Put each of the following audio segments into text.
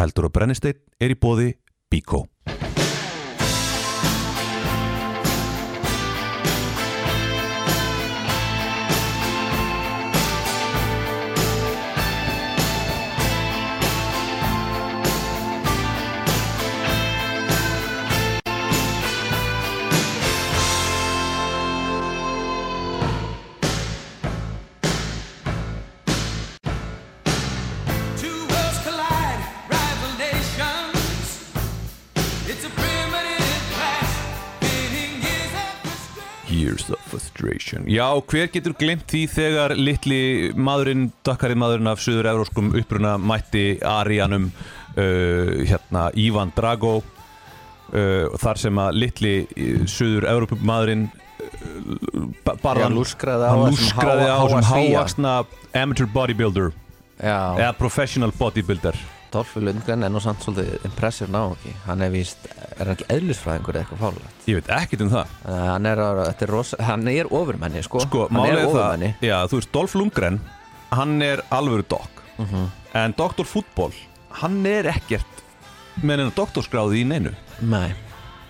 Eldur og brennisteinn er í bóði Bíkó. Of Frustration. Já, hver getur glemt því þegar litli maðurinn, dakkari maðurinn af suður-evróskum uppruna mætti Arianum, uh, hérna Ívan Drago, uh, þar sem að litli uh, suður-evrópum maðurinn uh, bara hann lúskraði á sem Svía. hávaksna amateur bodybuilder Já, eða professional bodybuilder Dolphy Lundgren er nú samt svolítið impressive ná ekki Hann er víst, er hann ekki eðlisfræðingur eða eitthvað fálega ég veit ekkert um það. Uh, Hann er, er, rosa, hann er ofurmenni sko, sko, Hann er ofurmenni það, já, þú veist, Dolph Lundgren hann er alvöru dokk. Mhm. en Dr. Fútból, hann er ekkert með hennar doktorskráði í neinu. Nei,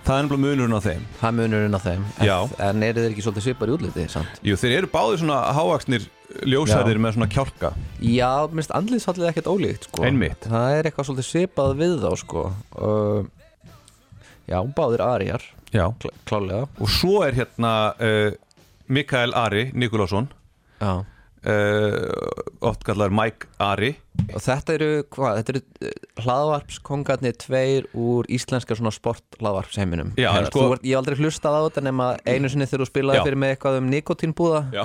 það er nefnilega munurinn á þeim það munur inn á þeim Já. en eru þeir ekki svolítið svipar í útliti samt? Jú, þeir eru báðir svona hávaksnir ljósæðir með svona kjálka Já, minnst andliðsfallið ekkert ólíkt sko. Einmitt. Það er eitthvað svolítið svipað við þá sko. uh, Já, báðir arijar já. kl Klálega og svo er hérna uh, Mikael Ari Nikolásson Já uh, oft kallar Mike Ari Og þetta eru, hvað, þetta eru eh, hlaðvarpskongarnir tveir úr íslenska svona sporthlaðvarpsheiminum Já, en sko- Ég hef aldrei hlustað á þetta nema einu sinni þegar þú spilaði Já. fyrir mig eitthvað um nikotínbúða já.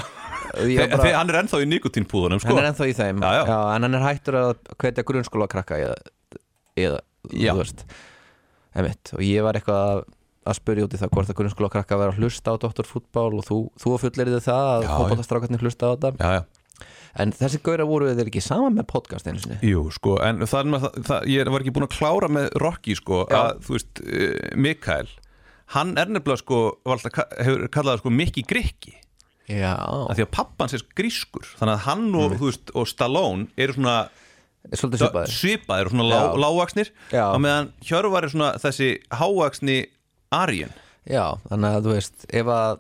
Bara- hann er ennþá í nikotínpúðunum sko. Hann er ennþá í þeim Já, já. En hann er hættur að hvetja grunnskóla krakka eða, eða Já. þú veist Einmitt. Og ég var eitthvað að, að spyrja út í það hvort að grunnskóla krakka vera að hlusta á doktorfútbál og þú, þú fullir þið það að fótballastrákarnir hlusta á þetta. Já, já. En þessi gaura voru þeir ekki saman með podcast einu sinni? Jú, sko, en það það, ég var ekki búin að klára með Rocky, sko, Já. að, þú veist, uh, Mikael, hann er nefnilega, sko, hefur kallað, sko, Mikki Grikki, Já, af því að pappans er grískur, þannig að hann og, þú veist, og Stallone eru svona svipaðir. og svona lá, lágvaksnir, á meðan Hjörvar er svona þessi hávaksni Arjen. Já, þannig að þú veist ef að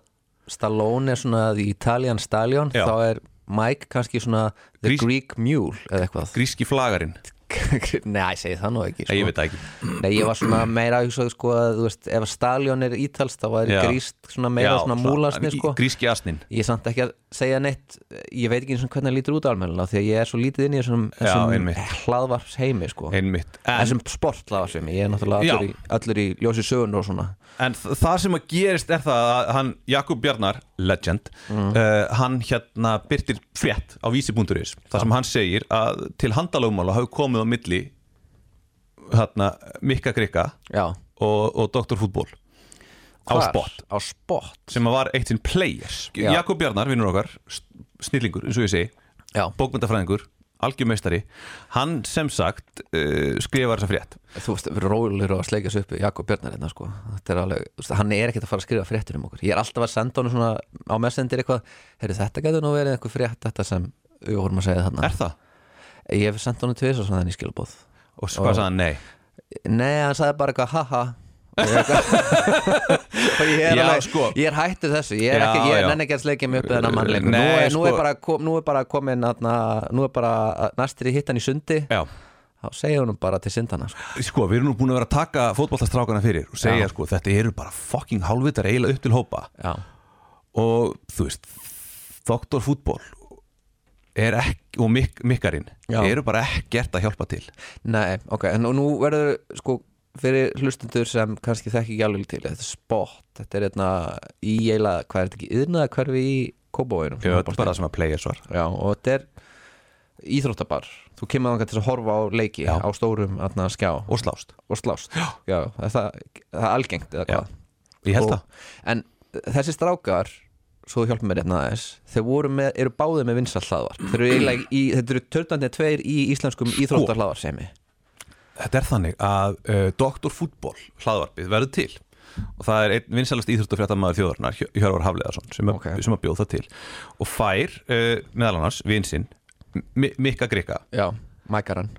Stallone er svona the Italian Stallion Já. þá er Mike kannski svona the Grís- Greek Mule eða eitthvað Gríski flagarinn, Nei, ég segi það nú ekki sko. ég sko. veit það ekki. Nei, ég var svona meira að hugsa sko að þú veist, ef að Stallion er ítalst þá var Já. gríst svona meira svona múlasni sko Gríski asnin. Ég er samt ekki að segja neitt ég veit ekki eins og hvernig það lítur út almennilega því að ég er svo lítið inn í þessum, þessum einmitt. hlaðvarps heimi sko Einmitt. En, þessum sporthlaðvarps heimi, ég er náttúrulega allur Já. í, allur í ljósi sögun og svona En það sem að gerist er það að hann, Jakob Bjarnar, legend Mm. uh, hann hérna byrtir frétt á vísi.is, þar sem hann segir að til handalögmála hafi komið á milli hérna Mikka Grikka Já, og, og Dr. Fútból á Hvar? spot. Á spot? Sem var eitt sinn players. Já. Jakob Bjarnar, vinnur okkar, snillingur eins og ég segi, bókmyndafræðingur algjörmeistari, hann sem sagt uh, skrifar þessa frétt. Þú veist, við rólir og að sleika sig upp við Jakob Björnar hérna sko. Þetta er alveg, veist, hann er ekkert að fara að skrifa fréttur um okkur. Ég er alltaf að senda honum svona á messendir eitthvað Heyrðu, þetta getur nú verið eitthvað frétt þetta sem við vorum að segja þarna. Er það? Ég hef sendt honum tvis og svona þenni skilbóð Og hvað sagði hann? Nei Nei, hann sagði bara eitthvað haha og ég, ég er alveg, sko. ég er hættur þessu ég er Já, ekki, ég já. nenni ekki að sleikja mig upp þennan mannleikum nú, er, nú, sko. er nú er bara komin atna, nú er bara næstir í hittan í sundi Já þá segja honum bara til syndana sko. Sko, við erum nú búin að vera að taka fótballtastrákana fyrir og segja, Já. sko, þetta eru bara fucking hálfvitar eiginlega upp til hópa Já, og þú veist Doktor fútból er ekki, og mik mikkarinn Já. eru bara ekkert að hjálpa til. Nei, ok en nú verður sko fyrir hlustundur sem kannski þekki ekki alveg til þetta er spot, þetta er hérna í eiginlega, hvað er þetta ekki, yðnaða hverfi í Kóbóinum Ég veit bara það sem að players var Já, og þetta er íþróttabar. Þú kemur þangað til að horfa á leiki Já. á stórum atna, skjá. Og slást. Og slást. Já, er það, það er algengt eða Já. hvað? Ég held það. En þessi strákar svo þú hjálpum mér hérna aðeins. Þeir með, eru báðið með vinsall hlaðvar þeir eru eiginlega í, þetta eru törnandi tveir í íslenskum íþróttar hlaðvarsemi Þetta er þannig að uh, Doktor fútból hlaðvarpið verður til. Og það er einn vinsalast íþróttafréttamaður þjóðarnar Hjö- Hjörvar Hafleðarsson sem, Ok. okay. sem að bjóð það til. Og fær uh, meðal annars vinsinn Mikka Grika Já, mækaran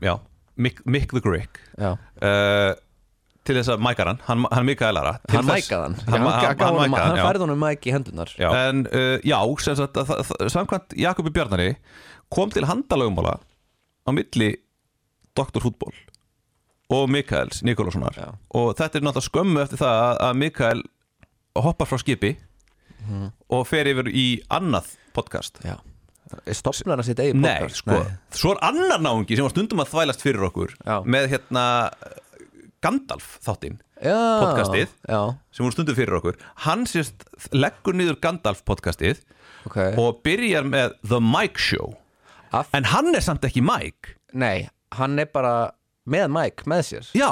Mick the Grick. Já, uh, til þess að mækar hann, hann, hann er Mikaelara til hann þess- mækaði hann hann, hann, hann, hann, hann, mækaði hann já. færði honum mæk í hendunar Já. En uh, já, sem sagt, að, það- það- samkvæmt Jakobi Bjarnari kom til handalögumála á milli Dr. Fútból og Mikaels Nikolássonar Já. og þetta er náttúrulega skömmu eftir það að, að Mikael hoppar frá skipi Mhm. og fer yfir í annað podcast já stopnar hann sitt eigin Nei, podcast sko, svo er annar náungi sem var stundum að þvælast fyrir okkur Já. með hérna Gandalf þáttinn podcastið. já, sem voru stundum fyrir okkur. Hann sérst leggur niður Gandalf podcastið ok. og byrjar með The Mike Show. Af, en hann er samt ekki Mike. Nei, hann er bara með mæk með sér. Já,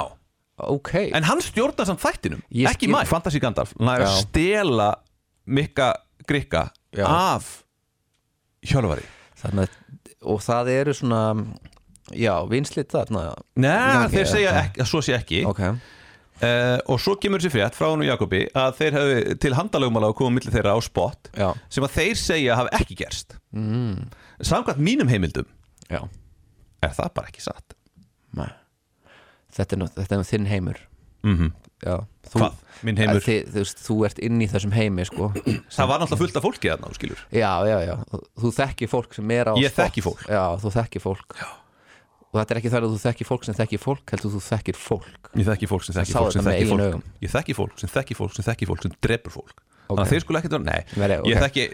ok, en hann stjórnar samt þættinum Ég ekki skil- Mike, Fantasy Gandalf. Hann er að stela Mikka Grikka Já. af Hjálfari þannig og það eru svona já, vinslit þarna Nei, þeir segja ekki, að svo sé ekki ok, uh, og svo kemur þessi frétt frá hann og Jakobi að þeir hafi til handalögumála og komið milli þeirra á spot já, sem að þeir segja hafi ekki gerst mm. samkvæmt mínum heimildum já er það bara ekki satt nei. þetta er nú, þetta er nú þinn heimur mm já, þú, Hvað? Minn heimur? Þið, þú, veist, þú ert inn í þessum heimi sko það var náttúrulega fullt af fólki þarna, skilur já, já, já, þú þekki fólk sem er á Ég spott. þekki fólk. já, þú þekki fólk já. Og þetta er ekki það að þú þekki fólk sem þekki fólk heldur þú þekkir fólk. Ég þekki fólk sem þekki sá fólk sem þetta með þekki eigin fólk. Ég þekki fólk sem þekki fólk sem þekki fólk sem drepur fólk. Þannig að þeir skulle ekkert vera, nei. Ég þekki.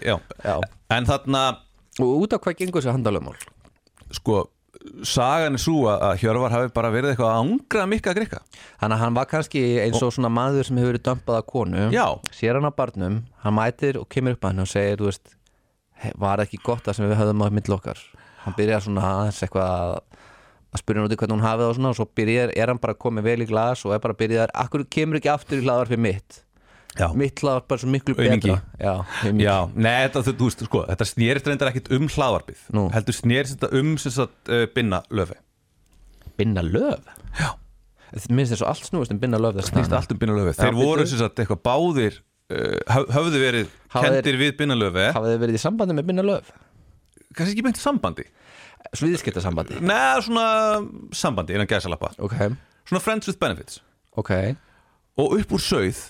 En þarna, og út af hvað gengur þessi handalögmál? Sko Sagan er svo að Hjörvar hafi bara verið eitthvað að angra mikka grikka. Þannig að hann var kannski eins og svona maður sem hefur verið dömpað af konu. Sér hann á barnum, hann mætir og kemur upp að hann og að spyrja í hvernig hún hafið og svona og svo byrjar, er hann bara komið vel í glas og er bara byrjar, akkur kemur ekki aftur í hlaðarfið mitt? Já, mitt hlaðarf bara svo miklu betra. Já, já nei, þetta, þú, þú sko Þetta snerist reyndar ekkit um hlaðvarpið. Nú. Heldur snerist þetta um sagt uh, binna löfi Binna löf Já. Minnst þess að allt snúist um binna löf Snýst allt um binna löfi Þeir voru sem sagt eitthvað báðir uh, höf- höfðu verið Hafa þeir- kendir við binna löfi Hafið þið verið í sambandi með binna löf? Kannski ekki beint sambandi. Sviðskipta sambandi Nei, svona sambandi innan gæsalappa. Ok, Svona friends with benefits. Ok. Og upp úr sauð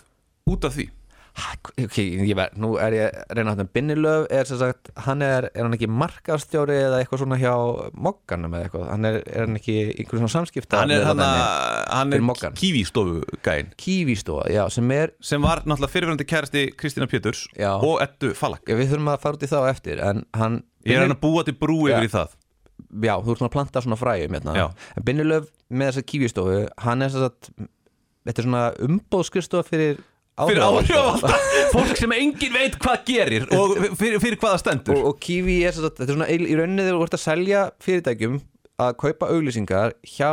út af því. Ha, ok, ég verð, nú er ég reyna að Binnilöf er sem sagt, hann er er hann ekki markastjóri eða eitthvað svona hjá Mogganum eða eitthvað, hann er, er hann ekki einhver svona samskipta Hann er, hann, er Moggann. kívístofu gæinn. Kívístofa, já, sem er sem var náttúrulega fyrirverandi kærasti Kristína Péturs Já. og Eddu Falak. Já, við þurfum að fara út í það á eftir en hann Ég er hann að búa til brú yfir í það. Já, þú ert svona að planta svona fræjum hérna. En Binnilöf með þessa kívístofu hann er sem sagt þetta er svona umbóðskristofa fyrir Fyrir áhrifvalda Fólk sem engin veit hvað gerir og fyrir, fyrir hvaða stendur. Og, og Kiwi er svo, þetta er svona í rauninni þegar þú ert að selja fyrirtækjum að kaupa auglýsingar hjá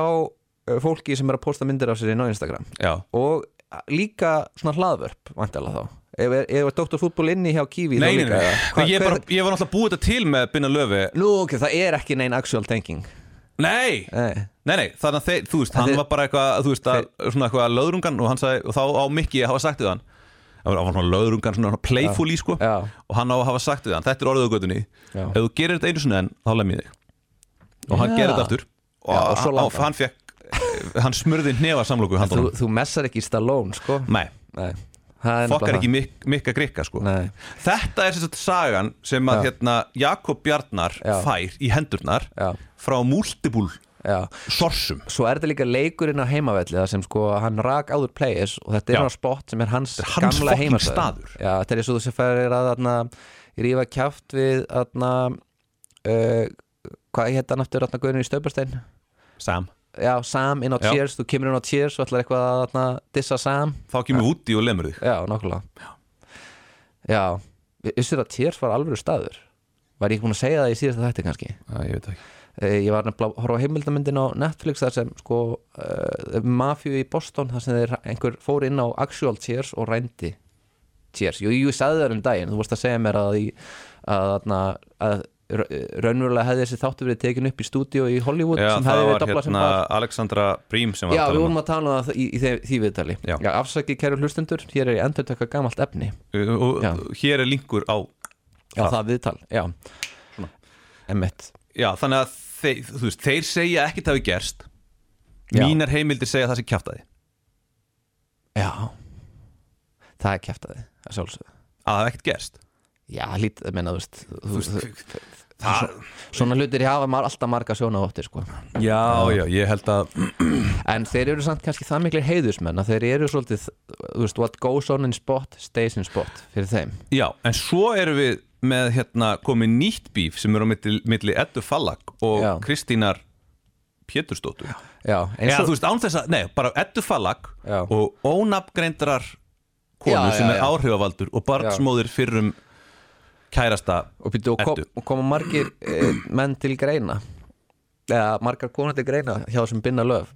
fólki sem er að posta myndir af sér inn á Instagram. Já, og líka svona hlaðvörp vantilega þá ef er, ef er Dr. Fútból inni hjá Kiwi þá nei, nei, nei, eða? Ég, hver- bara, ég var náttúrulega búið þetta til með Binna Löfi. Nú ok, það er ekki neinn actual thinking Nei, Nei, nei, nei, þannig að þeir, þú veist, hann var bara eitthvað, þú veist, svona eitthvað löðrungan og hann sagði, og þá á Mikki hafa sagt við hann. Það var svona löðrungan, svona playful í, sko. Og hann á að hafa sagt við hann, þetta er orðið á gödunni Já. ef þú gerir þetta einu sinni enn, þá lem ég þig. Og hann gerir þetta aftur. Og, hann fekk hann smurði nefa samlóku þú, messar ekki í Stallone sko? Nei, Nei, fokkar ekki mik mikka grikka sko. Nei. Þetta er sagt sagan sem að hérna, Jakob Bjarnar Já. fær í hendurnar Já. frá multiple Já. sorsum. Svo er þetta líka leikurinn á heimavelli sem sko hann rak áður players og þetta er hann spot sem er hans, er hans gamla. Já, þetta er og þú sem færir að þarna, rífa kjaft við þarna, uh, hvað heit hann aftur þarna guðurinn í Stöðbarstein Sam Já, Sam inn á Já. Cheers, þú kemur inn á Cheers og ætlar eitthvað að þarna, dissa Sam. Þá kemur Woody og lemur þig. Já, nákvæmlega. Já, vissir að Cheers var alvöru staður? Var ég ekki búin að segja það í síðasta þætti kannski? Æ, Ég veit ekki. Eh, Ég var nefnilega að horfa á heimildamyndin á Netflix þar sem sko uh, mafíu í Boston þar sem þeir, einhver fór inn á actual Cheers og rændi Cheers. Jú, ég sagði það um daginn, þú vorst að segja mér að, að, að, að raunverulega hefði þessi þáttu verið tekin upp í stúdíu í Hollywood Já, sem hefði var verið doblað sem hérna bar. Alexandra Brím sem var Já, að við tala um vorum að tala um það í, í, því- því viðtali Já. Já, afsakið kæru hlustundur, hér er ég endur tökka gamalt efni og Já. hér er linkur á Já, Það. það, viðtal, já Svona. Emmett Já, þannig að þeir, veist, þeir segja ekkert hafi gerst Já. mínar heimildir segja að það sé kjaftaði Já Það er kæftaði, það er sjálfsögðu að það hef ekkert gerst Já, lítið, ég meina, þú veist, þú, veist, það, Svona hlutir hafa mar alltaf marga sjóna óttir sko. já, já, ég held að En þeir eru samt kannski það miklir heiðusmenn að þeir eru svolítið, veist, what goes on in spot stays in spot fyrir þeim já, en svo erum við með hérna komið nýtt bíf sem er á milli, milli Eddu Fallag og Já. Kristínar Pétursdóttur Já, eins eða og þú veist án þess að, nei, bara Eddu Fallag Já. og ónafngreindrar konu Já, sem já, er já. áhrifavaldur og barnsmóðir fyrrum kærasta og, byrju, og, kom, og koma margir e, menn til greina? Eða margar konar til greina hjá sem binna löf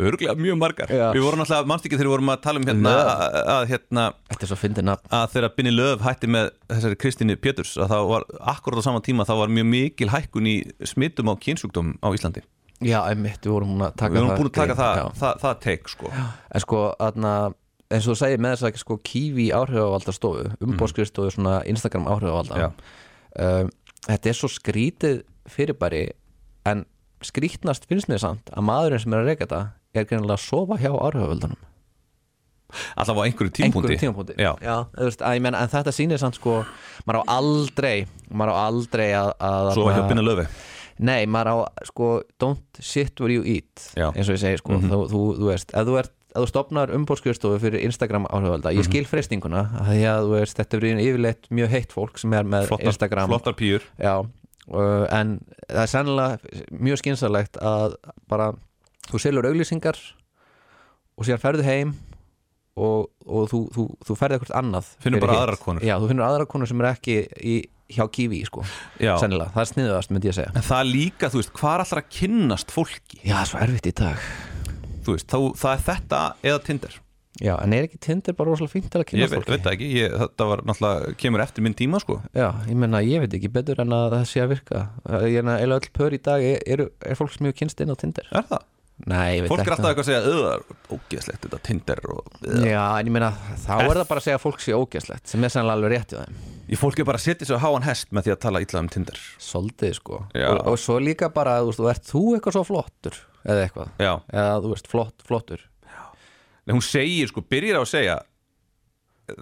örglega mjög margar. Já. við vorum alltaf, mannst ekki þegar við vorum að tala um hérna að, að hérna er að þegar Binni Löf hætti með þessari Kristínu Péturs að það var akkurat á sama tíma það var mjög mikil hækkun í smittum á kynsjúkdóm á Íslandi. Já, einmitt, við vorum búin að taka við vorum búin að taka það, já. það, það teik sko. En sko, aðna, eins og þú segir með þess að sko, kífi áhrifavalda stofu umbóðskristofu svona Instagram áhrifavalda. Já. um, Þetta er svo skrítið fyrirbæri en skrítnast finnst mér samt að maðurinn sem er að reyka þetta er greinilega að sofa hjá áhrifavöldunum alltaf á einhverju tímpúndi einhverjum tímapunkti. Já. þú veist, menn, en þetta sýnir samt sko maður á aldrei maður á aldrei að, að svo hjá Binni Löfi nei, maður á sko don't shit where you eat Já. eins og ég segi sko, þú, þú, þú veist ef þú, ert, ef þú stopnar umbóðskristofu fyrir Instagram áhrifvalda, ég skil freystinguna því að veist, þetta er yfirleitt mjög heitt fólk sem er með flottar, Instagram. flottar pýr uh, en það er sennilega mjög skynsalegt að bara þú selur auglýsingar og síðan ferðu heim og, og þú, þú, þú ferði eitthvað annað Finnur bara aðrar konur. Já, þú finnur aðrar konur sem er ekki í, hjá Kiwi sko, sennilega, það er sniðast myndi ég segja. En það er líka, þú veist, hvað er allra að kynnast fólki? Já, svo erfitt í dag þú veist, þá, það er þetta eða Tinder. Já, en er ekki Tinder bara rosalega fínt til að ég kynna veit, fólki? veit það ekki, ég, þetta var náttúrulega kemur eftir minn tíma sko. Já, ég menna, ég veit ekki betur en að það sé að virka. Ég er eða öll pör í dag er, er, er fólk sem hefur kynst inn á Tinder? Er það? Nei, ég veit fólk er ekki alltaf eitthvað að segja auðvitað, ógeðslegt þetta Tinder og Já, en ég meina, þá er það bara að segja að fólk sé ógeðslegt sem er sannlega alveg rétt í þeim. Ég fólk er bara að setja svo háan hest með því að tala illa um Tinder. Soldið, sko. Já. og, og svo líka bara, þú veist, þú ert þú eitthvað svo flottur eða eitthvað, Já, eða þú veist, flott, flottur. Nei, hún segir sko, byrjar á að segja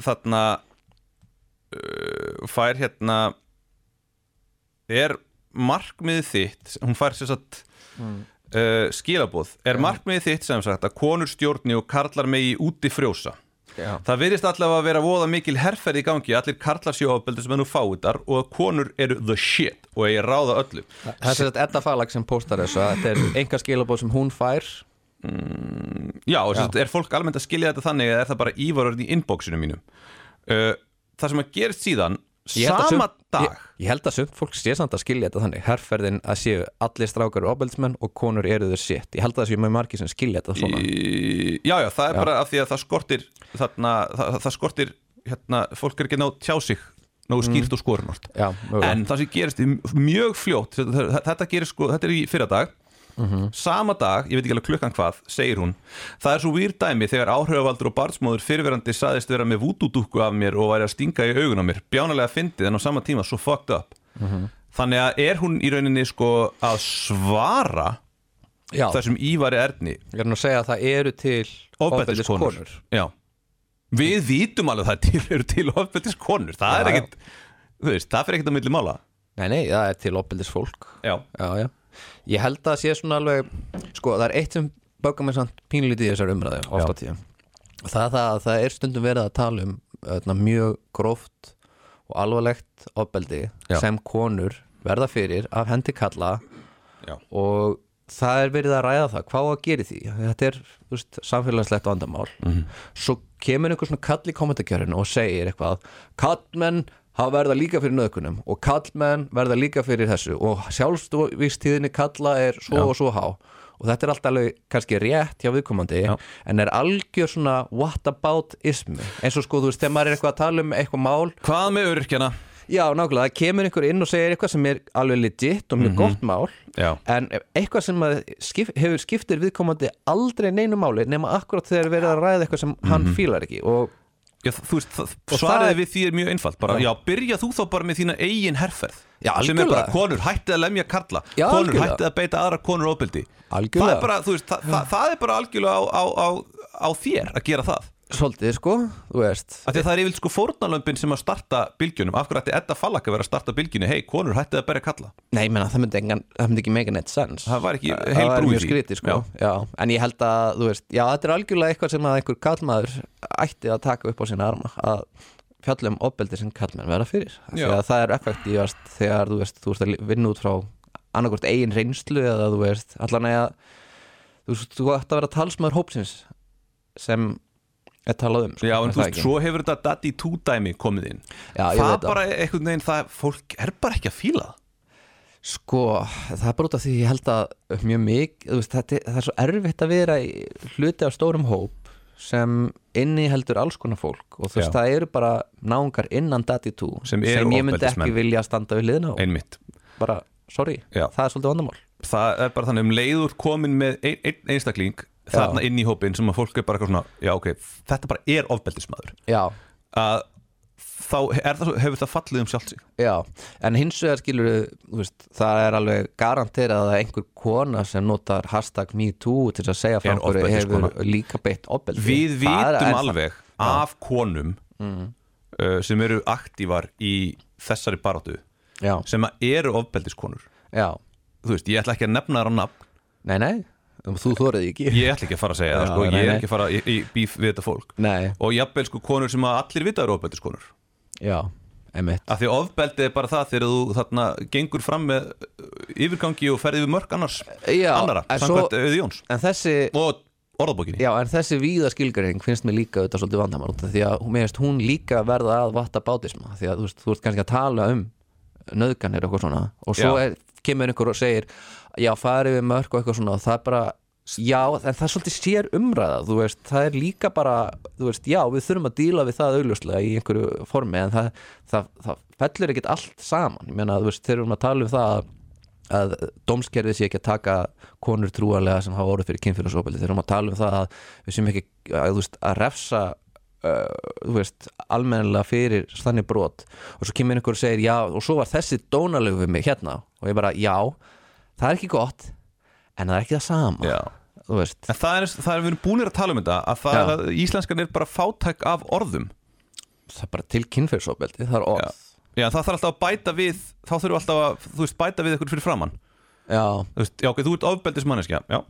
þarna uh, fær hérna er markmiðið þitt hún fær sér satt uh, skilabóð, er markmiðið þitt sem sagt að konur stjórni og karlar megi úti frjósa Já, Það virðist allavega að vera voða mikil herferð í gangi. Allir karlar séu ábeldur sem er nú fáiðar og að konur eru the shit og eigi ráða öllu. Það er þetta Edda Falag sem postar þessu að þetta er enga skilabóð sem hún fær. Já, og sem sagt, er fólk almennt að skilja þetta þannig eða er það bara ívarurinn í inboxinu mínum? Uh, Það sem að gerist síðan að sama dag? ég, ég held að sumt fólk sé samt að skilja þetta þannig. Herrferðin að séu allir strákar og ábeldsmenn og konur eru þau sétt ég held að það séu mjög margir sem skilja þetta svona. Í- Já, já, það er bara af því að það skortir þarna, það, það skortir hérna, fólk er ekki nátt tjá sig nógu skýrt og skorinort Já, mögulega. En það sem gerist mjög fljótt þetta, þetta gerist sko, þetta er í fyrra dag Sama dag, ég veit ekki alveg klukkan hvað segir hún, það er svo výr dæmi þegar áhrifavaldur og barnsmóður fyrirverandi saðist vera með vúdúdúkku af mér og væri að stinga í augun á mér, bjánalega fyndið en á sama tíma svo fucked up. Þannig að er hún í rauninni sko að svara Já, þessum Ívari Erni? Ég er nú að segja að það eru til ofbeldiskonur. Já. Við vítum alveg að það til, eru til ofbeldiskonur. Það Já, er þú veist, það fyrir ekkit á milli mála. Nei, nei, það er til ábeldis fólk Já, Já, já Ég held að það sé svona alveg Sko, það er eitt sem böggar mér samt pínlítið í þessar umræðu ofta og það það að það er stundum verið að tala um öðna, mjög gróft og alvarlegt ofbeldi Já. sem konur verða fyrir af hendi kalla já, og það er verið að ræða það hvað að gera því, þetta er veist, samfélagslegt vandamál. Svo kemur einhver svona kall í kommentarkjörinu og segir eitthvað, kallmenn hafa verða líka fyrir nöðkunum og kallmenn verða líka fyrir þessu og sjálfsvíkstíðinni kalla er svo Já. og svo há og þetta er alltaf alveg kannski rétt hjá viðkomandi Já. en er algjör svona what about ismu eins og sko þú veist, þegar maður er eitthvað að tala um eitthvað mál hvað með öryrkjana? já, nákvæmlega, það kemur einhver inn og segir eitthvað sem er alveg legit og mjög gott mál Já, en eitthvað sem skip, hefur skiptir viðkomandi aldrei neinu máli nema akkurat þegar verið að ræða eitthvað sem hann fílar ekki og Já, þú veist, það, svaraði það við því er mjög einfalt bara, já. Já. byrja þú þá bara með þína eigin herferð Já, sem er bara algjörlega. konur hættið að lemja karla Já, konur algjörlega. hættið að beita aðra konur ofbeldi það Algjörlega. er bara, þú veist, það, það, það er bara algjörlega á, á, á, á þér að gera það Svolítið sko, þú veist. Það er yfirlega sko fórnalömpin sem að starta bylgjunum, af hverju ætti Edda Fallak að vera að starta bylgjunni? Hei, konur hættið að berja kalla. Nei, menna, það myndi, engan, það myndi ekki make net sense. Það var ekki heil var brú í mjög því. skrítið sko. Já. En ég held að, þú veist, já, þetta er algjörlega eitthvað sem að einhver kallmaður ætti að taka upp á sína arma að fjallum opbeldi sem kallmenn verða fyrir. Já. það er effektífast þegar þú veist, þú veist að vinna út frá annarkvort eigin að að sem talað um sko, Já, en þú það veist, svo hefur þetta daddy 2 dæmi komið inn. Já, Það það. bara einhvern veginn, það, fólk er bara ekki að fíla það. Sko, það er bara út af því ég held að mjög mikið, þú veist, þetta, það er svo erfitt að vera í hluti af stórum hóp sem inni heldur alls konar fólk. Og þú veist, Já. það eru bara náungar innan Daddy 2 Sem eru ég myndi ekki vilja standa við liðna Einmitt. Bara, sorry, Já. það er svolítið vandamál. Það er bara þannig um leiður komin með ein, ein einstakling þarna inn í hópin sem að fólk er bara eitthvað svona já ok, þetta bara er ofbeldismadur Já, að þá það, hefur það fallið um sjálft sig. Já, en hins vegar skilur veist, það er alveg garanterað að einhver kona sem notar hashtag MeToo til að segja frá Er einhverju hefur líka beitt ofbeldi. Við Það vitum það- alveg af konum uh, sem eru aktívar í þessari baráttu Já, sem eru ofbeldiskonur. Já, þú veist, ég ætla ekki að nefna þar á nafn. Nei, nei þú þórið ekki. Ég ætla ekki að fara að segja það Já, sko, nei, ég er nei. ekki að fara í, í bíf við þetta fólk. Nei, og jafnvel sko konur sem að allir vita eru ofbeldiskonur. Já, emitt af því að ofbeldi er bara það þegar þú þarna gengur fram með uh, yfirgangi og ferði við mörg annars Já, annara, en svo- samkvæmt auði Jóns. En þessi, og orðabókinni. Já, en þessi víða skilgreining finnst mér líka auðvitað svolítið vandamál út af því að mér finnst hún líka verða að vatta bátisma því að þú veist, þú ert kannski að tala um nöðganir og eitthvað svona og svo Já. er, kemur einhver og segir já, farið við mörg og eitthvað svona. Og það er bara, já, en það er svolítið sér umræða, þú veist, það er líka bara þú veist, já, við þurfum að díla við það augljóslega í einhverju formi en það, það, það fellur ekkert allt saman. Ég meina, þú veist, þegar við erum að tala um það að dómskerfið sé ekki að taka konur trúarlega sem hafa orðið fyrir kynfélagsofbeldi þegar við erum að tala um það að við sem ekki að, veist, að refsa uh, þú veist, almennilega fyrir þannig brot og svo kemur einhver og segir já og svo var þessi dónalegu við mig hérna og ég bara já, það er ekki gott en það er ekki það sama Já. þú veist, en það er, það er við erum búinir að tala um þetta að það Já. er að íslenskan er bara fátæk af orðum það er bara til kynfélagsofbeldi það er já. orð já, það þarf alltaf að bæta við þá þurfum alltaf að, þú veist, bæta við eitthvað fyrir framann já, þú veist, já, ok, þú ert ofbeldismanneskja já,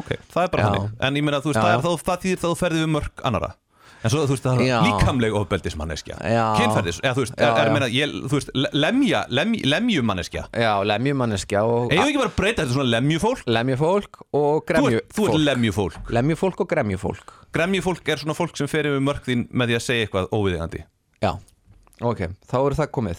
ok, það er bara Já. þannig en ég meina, þú veist, Já. það, er, það, það þýðir það þú ferði við mörg annara en svo, þú veist, það Já. er líkamleg ofbeldismanneskja. Já. kynferðis, eða þú veist, Já, er, er, já. meina, ég, þú veist lemja, lemj, lemjumanneskja. Já, lemjumanneskja og eigum við ekki bara breyta þetta svona lemjufólk? Lemjufólk og þú, ert- þú ert gremjufólk lemjufólk. Lemjufólk og gremjufólk. Gremjufólk er svona fólk sem fer yfir mörg þín með því að segja eitthvað óviðegandi Já, ok, þá er það komið.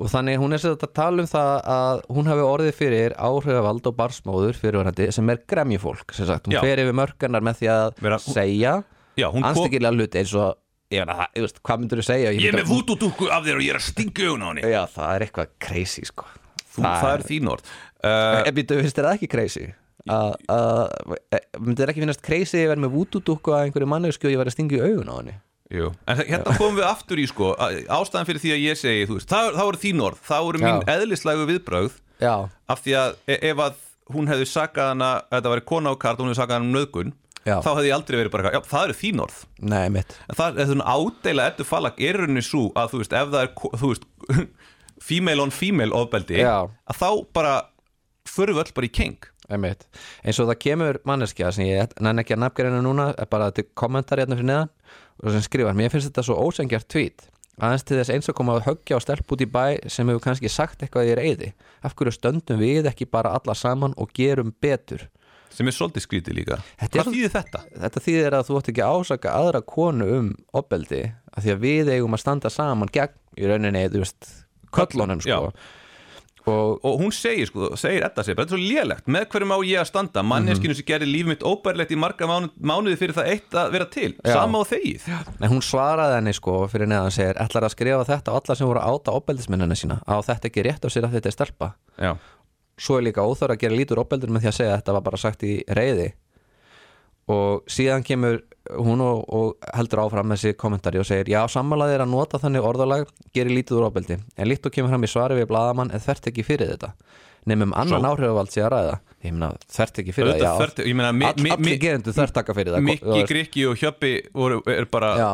Og þannig hún er sér að tala um það að hún hafi orðið fyrir áhrifavald og barsmóður fyrirverandi sem er gremjufólk sem sagt, hún Já. fer yfir mörgarnar með því að Vera- segja já, hún anstíkilega hluti eins og ég veit að það, ég veist, hvað myndur þú segja? ég er með vútudúku af þér og ég er að stinga augun á henni. Já, það er eitthvað crazy sko. Þú, það, er þín orð. Uh, En býttu, finnst þér það ekki crazy? Að- að- e- Myndi þér ekki finnast crazy að ég verði með vútudúku að einhverju mannesku og ég verði að stinga augun á henni? Jú, en hérna komum við aftur í sko ástæðan fyrir því að ég segi, þú veist, það, það voru þín orð, það voru mín eðlislægu viðbrögð Já, af því að e ef að hún hefði sakað hana, þetta væri kona á kart hún hefði sakað hana um nöðgun, Já. þá hefði ég aldrei verið bara, já, það eru þín orð nei, mitt það er svona ádeila eftir fallag er rauninni svo að þú veist, ef það er þú veist, female on female ofbeldi, Já. að þá bara förum við öll bara í keng Einmitt. eins og það kemur manneskja sem ég nenni ekki að nafngreina núna er bara til kommentar hérna fyrir neðan og sem skrifar, mér finnst þetta svo ósengjart tvít aðeins til þess eins að koma að höggja og stelp út í bæ sem hefur kannski sagt eitthvað í reyði af hverju stöndum við ekki bara alla saman og gerum betur sem er svolítið skrítið líka. Þetta Hvað þýðir þetta? þetta þýðir að þú ætti ekki að ásaka aðra konu um opbeldi af því að við eigum að standa saman gegn í rauninni, þú veist, köllunum sko. og og hún segir sko, segir Edda sér, þetta er svo lélegt. Með hverju má ég að standa, manneskinu sem gerir líf mitt óbærlegt í marga mánu, mánuði fyrir það eitt að vera til, Já. sama á þegið. Nei, hún svaraði henni sko fyrir neðan segir ætlar að skrifa þetta á alla sem voru að áta opbeldismennina sína? Á þetta ekki rétt á sér að þetta er stelpa? Já, svo er líka óþóra að gera lítur opbeldur með því að segja að þetta var bara sagt í reyði og síðan kemur hún og, og heldur áfram með þessi kommentari og segir já, sammálaðið er að nota þannig orðalag gerir lítið úr ofbeldi, en líkt og kemur fram í svari við bladamann en þvert ekki fyrir þetta. Nefnum annan áhrifavald sé að ræða. Ég meina þvert ekki fyrir þvert- ég meina, mi- mi- mi- allir gerendur þvert taka fyrir þú Mikki. Grikki og Hjöppi voru, er bara Já.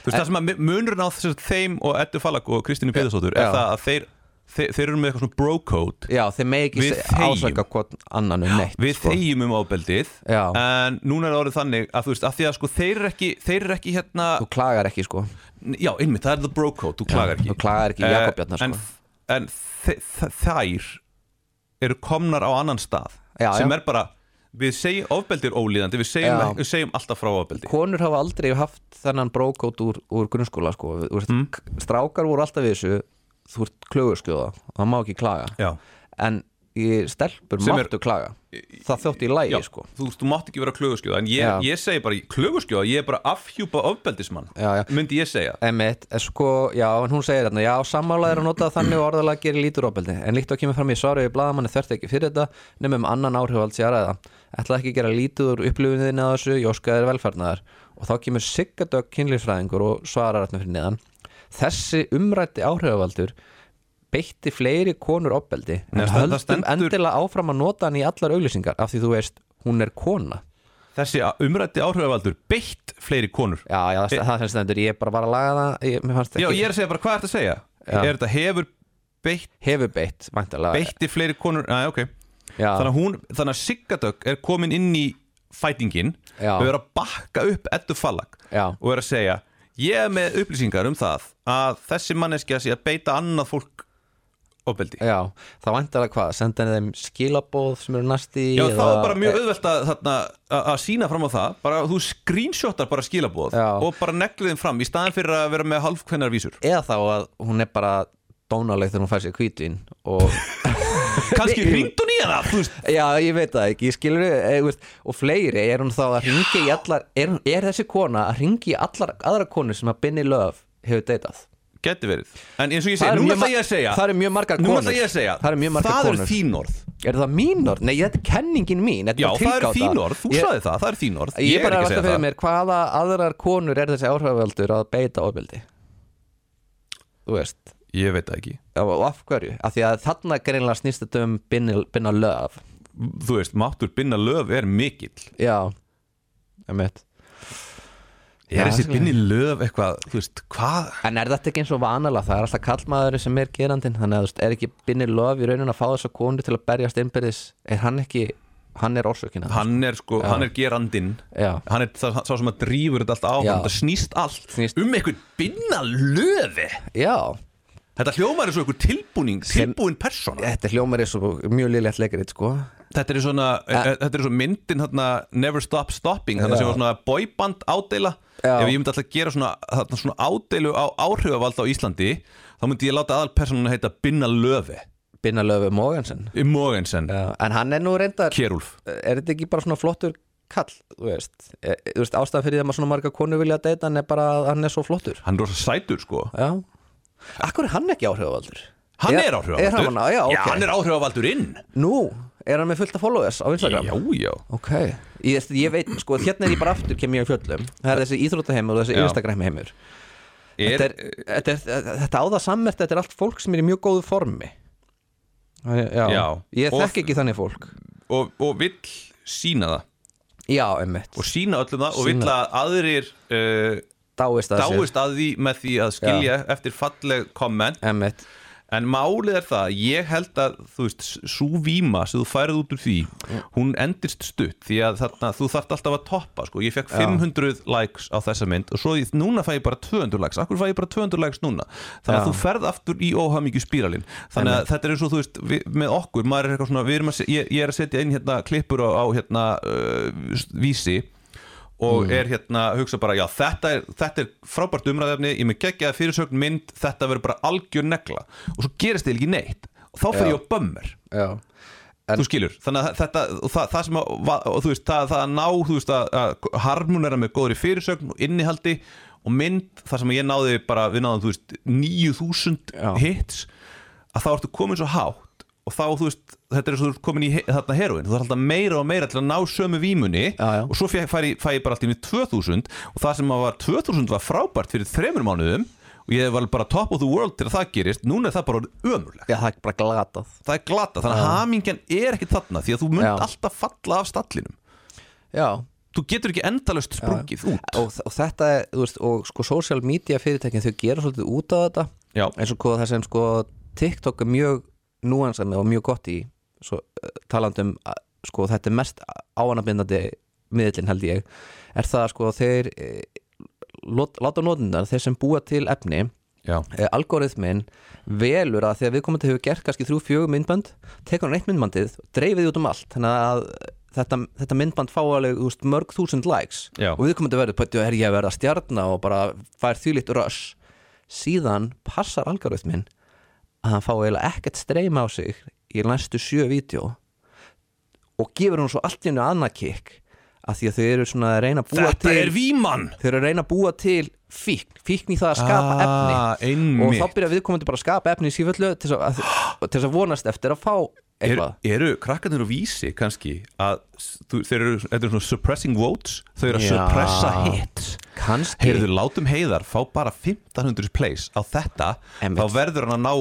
Þú veist það sem að munurinn á þessum þeim og Eddu Fallag og Kristínu Pétursdóttur er það að þeir, þeir, þeir eru með eitthvað svona bro code Já, þeir megi ekki ásaka hvort annan um neitt Við sko. þegjum um ábeldið Já. En núna er það orðið þannig að þú veist að því að sko þeir eru ekki, þeir eru ekki hérna Þú klagar ekki sko Já, einmitt, það er the bro code, þú klagar ekki þú klagar ekki Eh, Jakob Bjarnar, En, sko. en þe- þe- þær eru komnar á annan stað Já, sem já. er bara Við segjum ofbeldi er ólíðandi, við segjum, við segjum alltaf frá ofbeldi Konur hafa aldrei haft þennan brókót úr, úr grunnskóla sko. Mm. Strákar voru alltaf við þessu Þú ert klögurskjóða, það má ekki klaga Já, En í stelpur Sem er- máttu klaga Það þótti í lægi Já, sko. þú, þú mátt ekki vera klöguskjóða En ég, Já. ég segi bara, klöguskjóða, ég er bara afhjúpa ofbeldismann Já, já. Myndi ég segja Emmett, sko, já, en hún segir hérna, já, sammála er að nota þannig og orðalega gerir lítur ofbeldi, en líkt og kemur fram í svari við bladamanni þvert ekki fyrir þetta, nefnum annan áhrifald sér að ræða. Ætlaði ekki að gera lítið úr upplifunniðinni að þessu, jóskaðir velfarnaðar og þá kemur Siggadögg kynlýfræðingur og svarar hérna fyrir neðan. Þessi umrætti áhrifavaldur beitti fleiri konur ofbeldi, Nei, en það- það höldum stendur- endilega áfram að nota hann í allar auglýsingar, af því þú veist, hún er kona. Þessi umrætti áhrifavaldur beitt fleiri konur Já, já, það, það sem stendur, ég bara var að laga það, ég, ekki, Já, ég er að segja bara, hvað er þetta að segja? Já. Er þetta hefur beitt, hefur beitt, væntalega. beitti fleiri konur? Já, ok Já. Þannig að hún, þannig að Siggadögg er komin inn í fætingin og er að bakka upp Eddu Fallag og er að segja ég er með upplýsingar um það að þessi manneskja sé að beita annað fólk ofbeldi. Já, það væntar að hvað, senda henni þeim skilabóð sem eru næsti Já, það er bara mjög auðvelt að, þarna, að, sína fram á það. Bara þú screenshotar bara skilabóð Já. og bara neglið þeim fram í staðin fyrir að vera með halvkvennar vísur. Eða þá að hún er bara dónaleg þegar hún fær sér hvítvin og kannski hringt hún í hana Já, ég veit það ekki, ég skilur e, veist, og fleiri, er hún þá að ringi í allar er, er þessi kona að ringi í allar aðra konur sem að Binni Löf hefur deytað geti verið. En eins og ég Það segi, eru nú mjög ætla ma- ég að segja það eru mjög margar konur. ætla ég að segja Það eru mjög margar það konur. eru þín orð. Er það mín orð? Nei, þetta er kenningin mín Já, það eru þín orð, þú Ég- sagði það, það eru þín orð. Ég, er bara velta fyrir það. mér hvaða aðrar konur er þessi áhrifavöldur að beita ofbeldi? Þú veist Ég veit það ekki. Og af hverju, af því að þarna greinlega snýst þetta um Binna Löf. Þú veist, máttur binna löf er mikill. Já, emitt Er Já, þessi binni löf eitthvað, þú veist, hvað? En er þetta ekki eins og vanalega, það er alltaf kallmaður sem er gerandinn, þannig að þú veist, er ekki Binni Löf í raunin að fá þessa konu til að berjast innbyrðis, er hann ekki hann er orsökina Hann er sko, Já. hann er gerandinn. Já, Hann er sá sá sem að drífur þetta allt á. Það snýst allt Snýst- um einhvern binna löfi. Já Þetta hljómar er svo einhver tilbúning Tilbúin persóna. Þetta hljómar er svo mjög liðlegt leikrið, sko. Þetta er svona, Eh. þetta er svo myndin hérna, Never Stop Stopping Þannig Já. sem var svona boyband ádela Já. Ef ég myndi alltaf gera svona, þarna, svona ádeilu á áhrifavald á Íslandi Þá myndi ég láta aðalpersónuna heita Binna Löfi Binna Löfi Mogensen. Í Mogensen, já. En hann er nú reyndar Kjærúlf er þetta ekki bara svona flottur kall, þú veist, e, veist ástæðan fyrir því að maður svona marga konur vilja deyta hann er bara að hann er svo flottur. Hann er rosa sætur sko. Já Akkur er hann ekki áhrifavaldur? Hann Er- er áhrifavaldur? Er hann, já, ok. hann er áhrifavaldur inn. Nú, er hann með fullt af followers á Instagram? Já, já. Ok. Ég, ég veit, sko, hérna er ég bara aftur kem ég á fjöllum. Það er þessi íþróttaheimur og þessi Já. Instagram heimur er, þetta, er, þetta, áða sammert, þetta er allt fólk sem er í mjög góðu formi. Já, Já. Ég þekk ekki þannig fólk. Og, og vill sína það. Já, einmitt. Og sína öllum það og vill að aðrir uh, Dáist að dáist að því með því að skilja eftir falleg komment. Einmitt. En málið er það, ég held að þú veist, svo víma sem þú færið út úr því hún endist stutt því að þarna, þú þarft alltaf að toppa sko. ég fekk 500 likes á þessa mynd og svo ég, núna fæ ég bara 200 likes. Akkur fæ ég bara 200 likes núna? Þannig að Já. þú ferð aftur í óhamingju spíralin þannig að þetta er eins og þú veist við, með okkur, maður er eitthvað svona, við erum að, se- ég, ég er að setja inn hérna klippur á, á hérna uh, vísi og er hérna að hugsa bara já þetta er, þetta er frábært umræðefni ég með geggjaða fyrirsögn mynd þetta verður bara algjör negla. Og svo gerist þið ekki neitt. Og þá fer ég á bömmur. Já. Þú skilur, þannig að þetta það, það sem að, þú veist, það, það að ná þú veist að, að harmonera með góðri fyrirsögn og innihaldi og mynd það sem ég náði bara, við náðum þú veist 9000 Já. hits að þá ertu komin svo hátt og þá, þú veist, þetta er svo komin í þarna heroin, þú þarf alltaf meira og meira til að ná sömu vímunni Já, já. og svo fæ, fæ, fæ ég bara allt í 2000 og það sem var 2000 var frábært fyrir þremur mánuðum og ég var bara top of the world til að það gerist. Núna er það bara ömurlegt. Já, það er bara glatað. Það er glata, þannig að hamingjan er ekki þarna því að þú Já. alltaf falla af stallinum. Já, þú getur ekki endalaust sprungið út. Og, og þetta er, þú veist, og sko social media fyrirtækin þau gera svolítið út af þetta. Já. eins og hvað það sem sko TikTok er mjög núansami og mjög gott í svo, uh, talandi um að, sko þetta er mest áanabindandi miðlinn held ég. Er það sko þeir e, lot, láta notundar, þeir sem búa til efni e, algoritmin velur að þegar viðkomandi hefur gert kannski þrjú fjögur myndband tekur hann eitt myndbandið dreifið því út um allt. Þannig að þetta, þetta myndband fá alveg veist, mörg þúsund likes Já. og viðkomandi verður pöttu er ég að verða stjarna? og bara fær þvílíkt rush. Síðan passar algoritmin að hann fá eiginlega ekkert streyma á sig í næstu sjö vídeo og gefur hún svo allt í hennu annað kikk að því að þau eru svona að reyna að búa Þetta til er vímann þau eru að reyna að búa til fíkn, fíkn í það að skapa efni ah, og einmitt. þá byrja viðkomandi bara að skapa efni í síföllu til þess að, að, vonast eftir að fá er, eitthvað eru krakkarnir og vísi kannski að þú, þeir eru, þetta er svona suppressing votes þau eru að Já. suppressa hits kannski heyrðu, látum heiðar fá bara 1500 plays á þetta Einmitt. þá verður hann að ná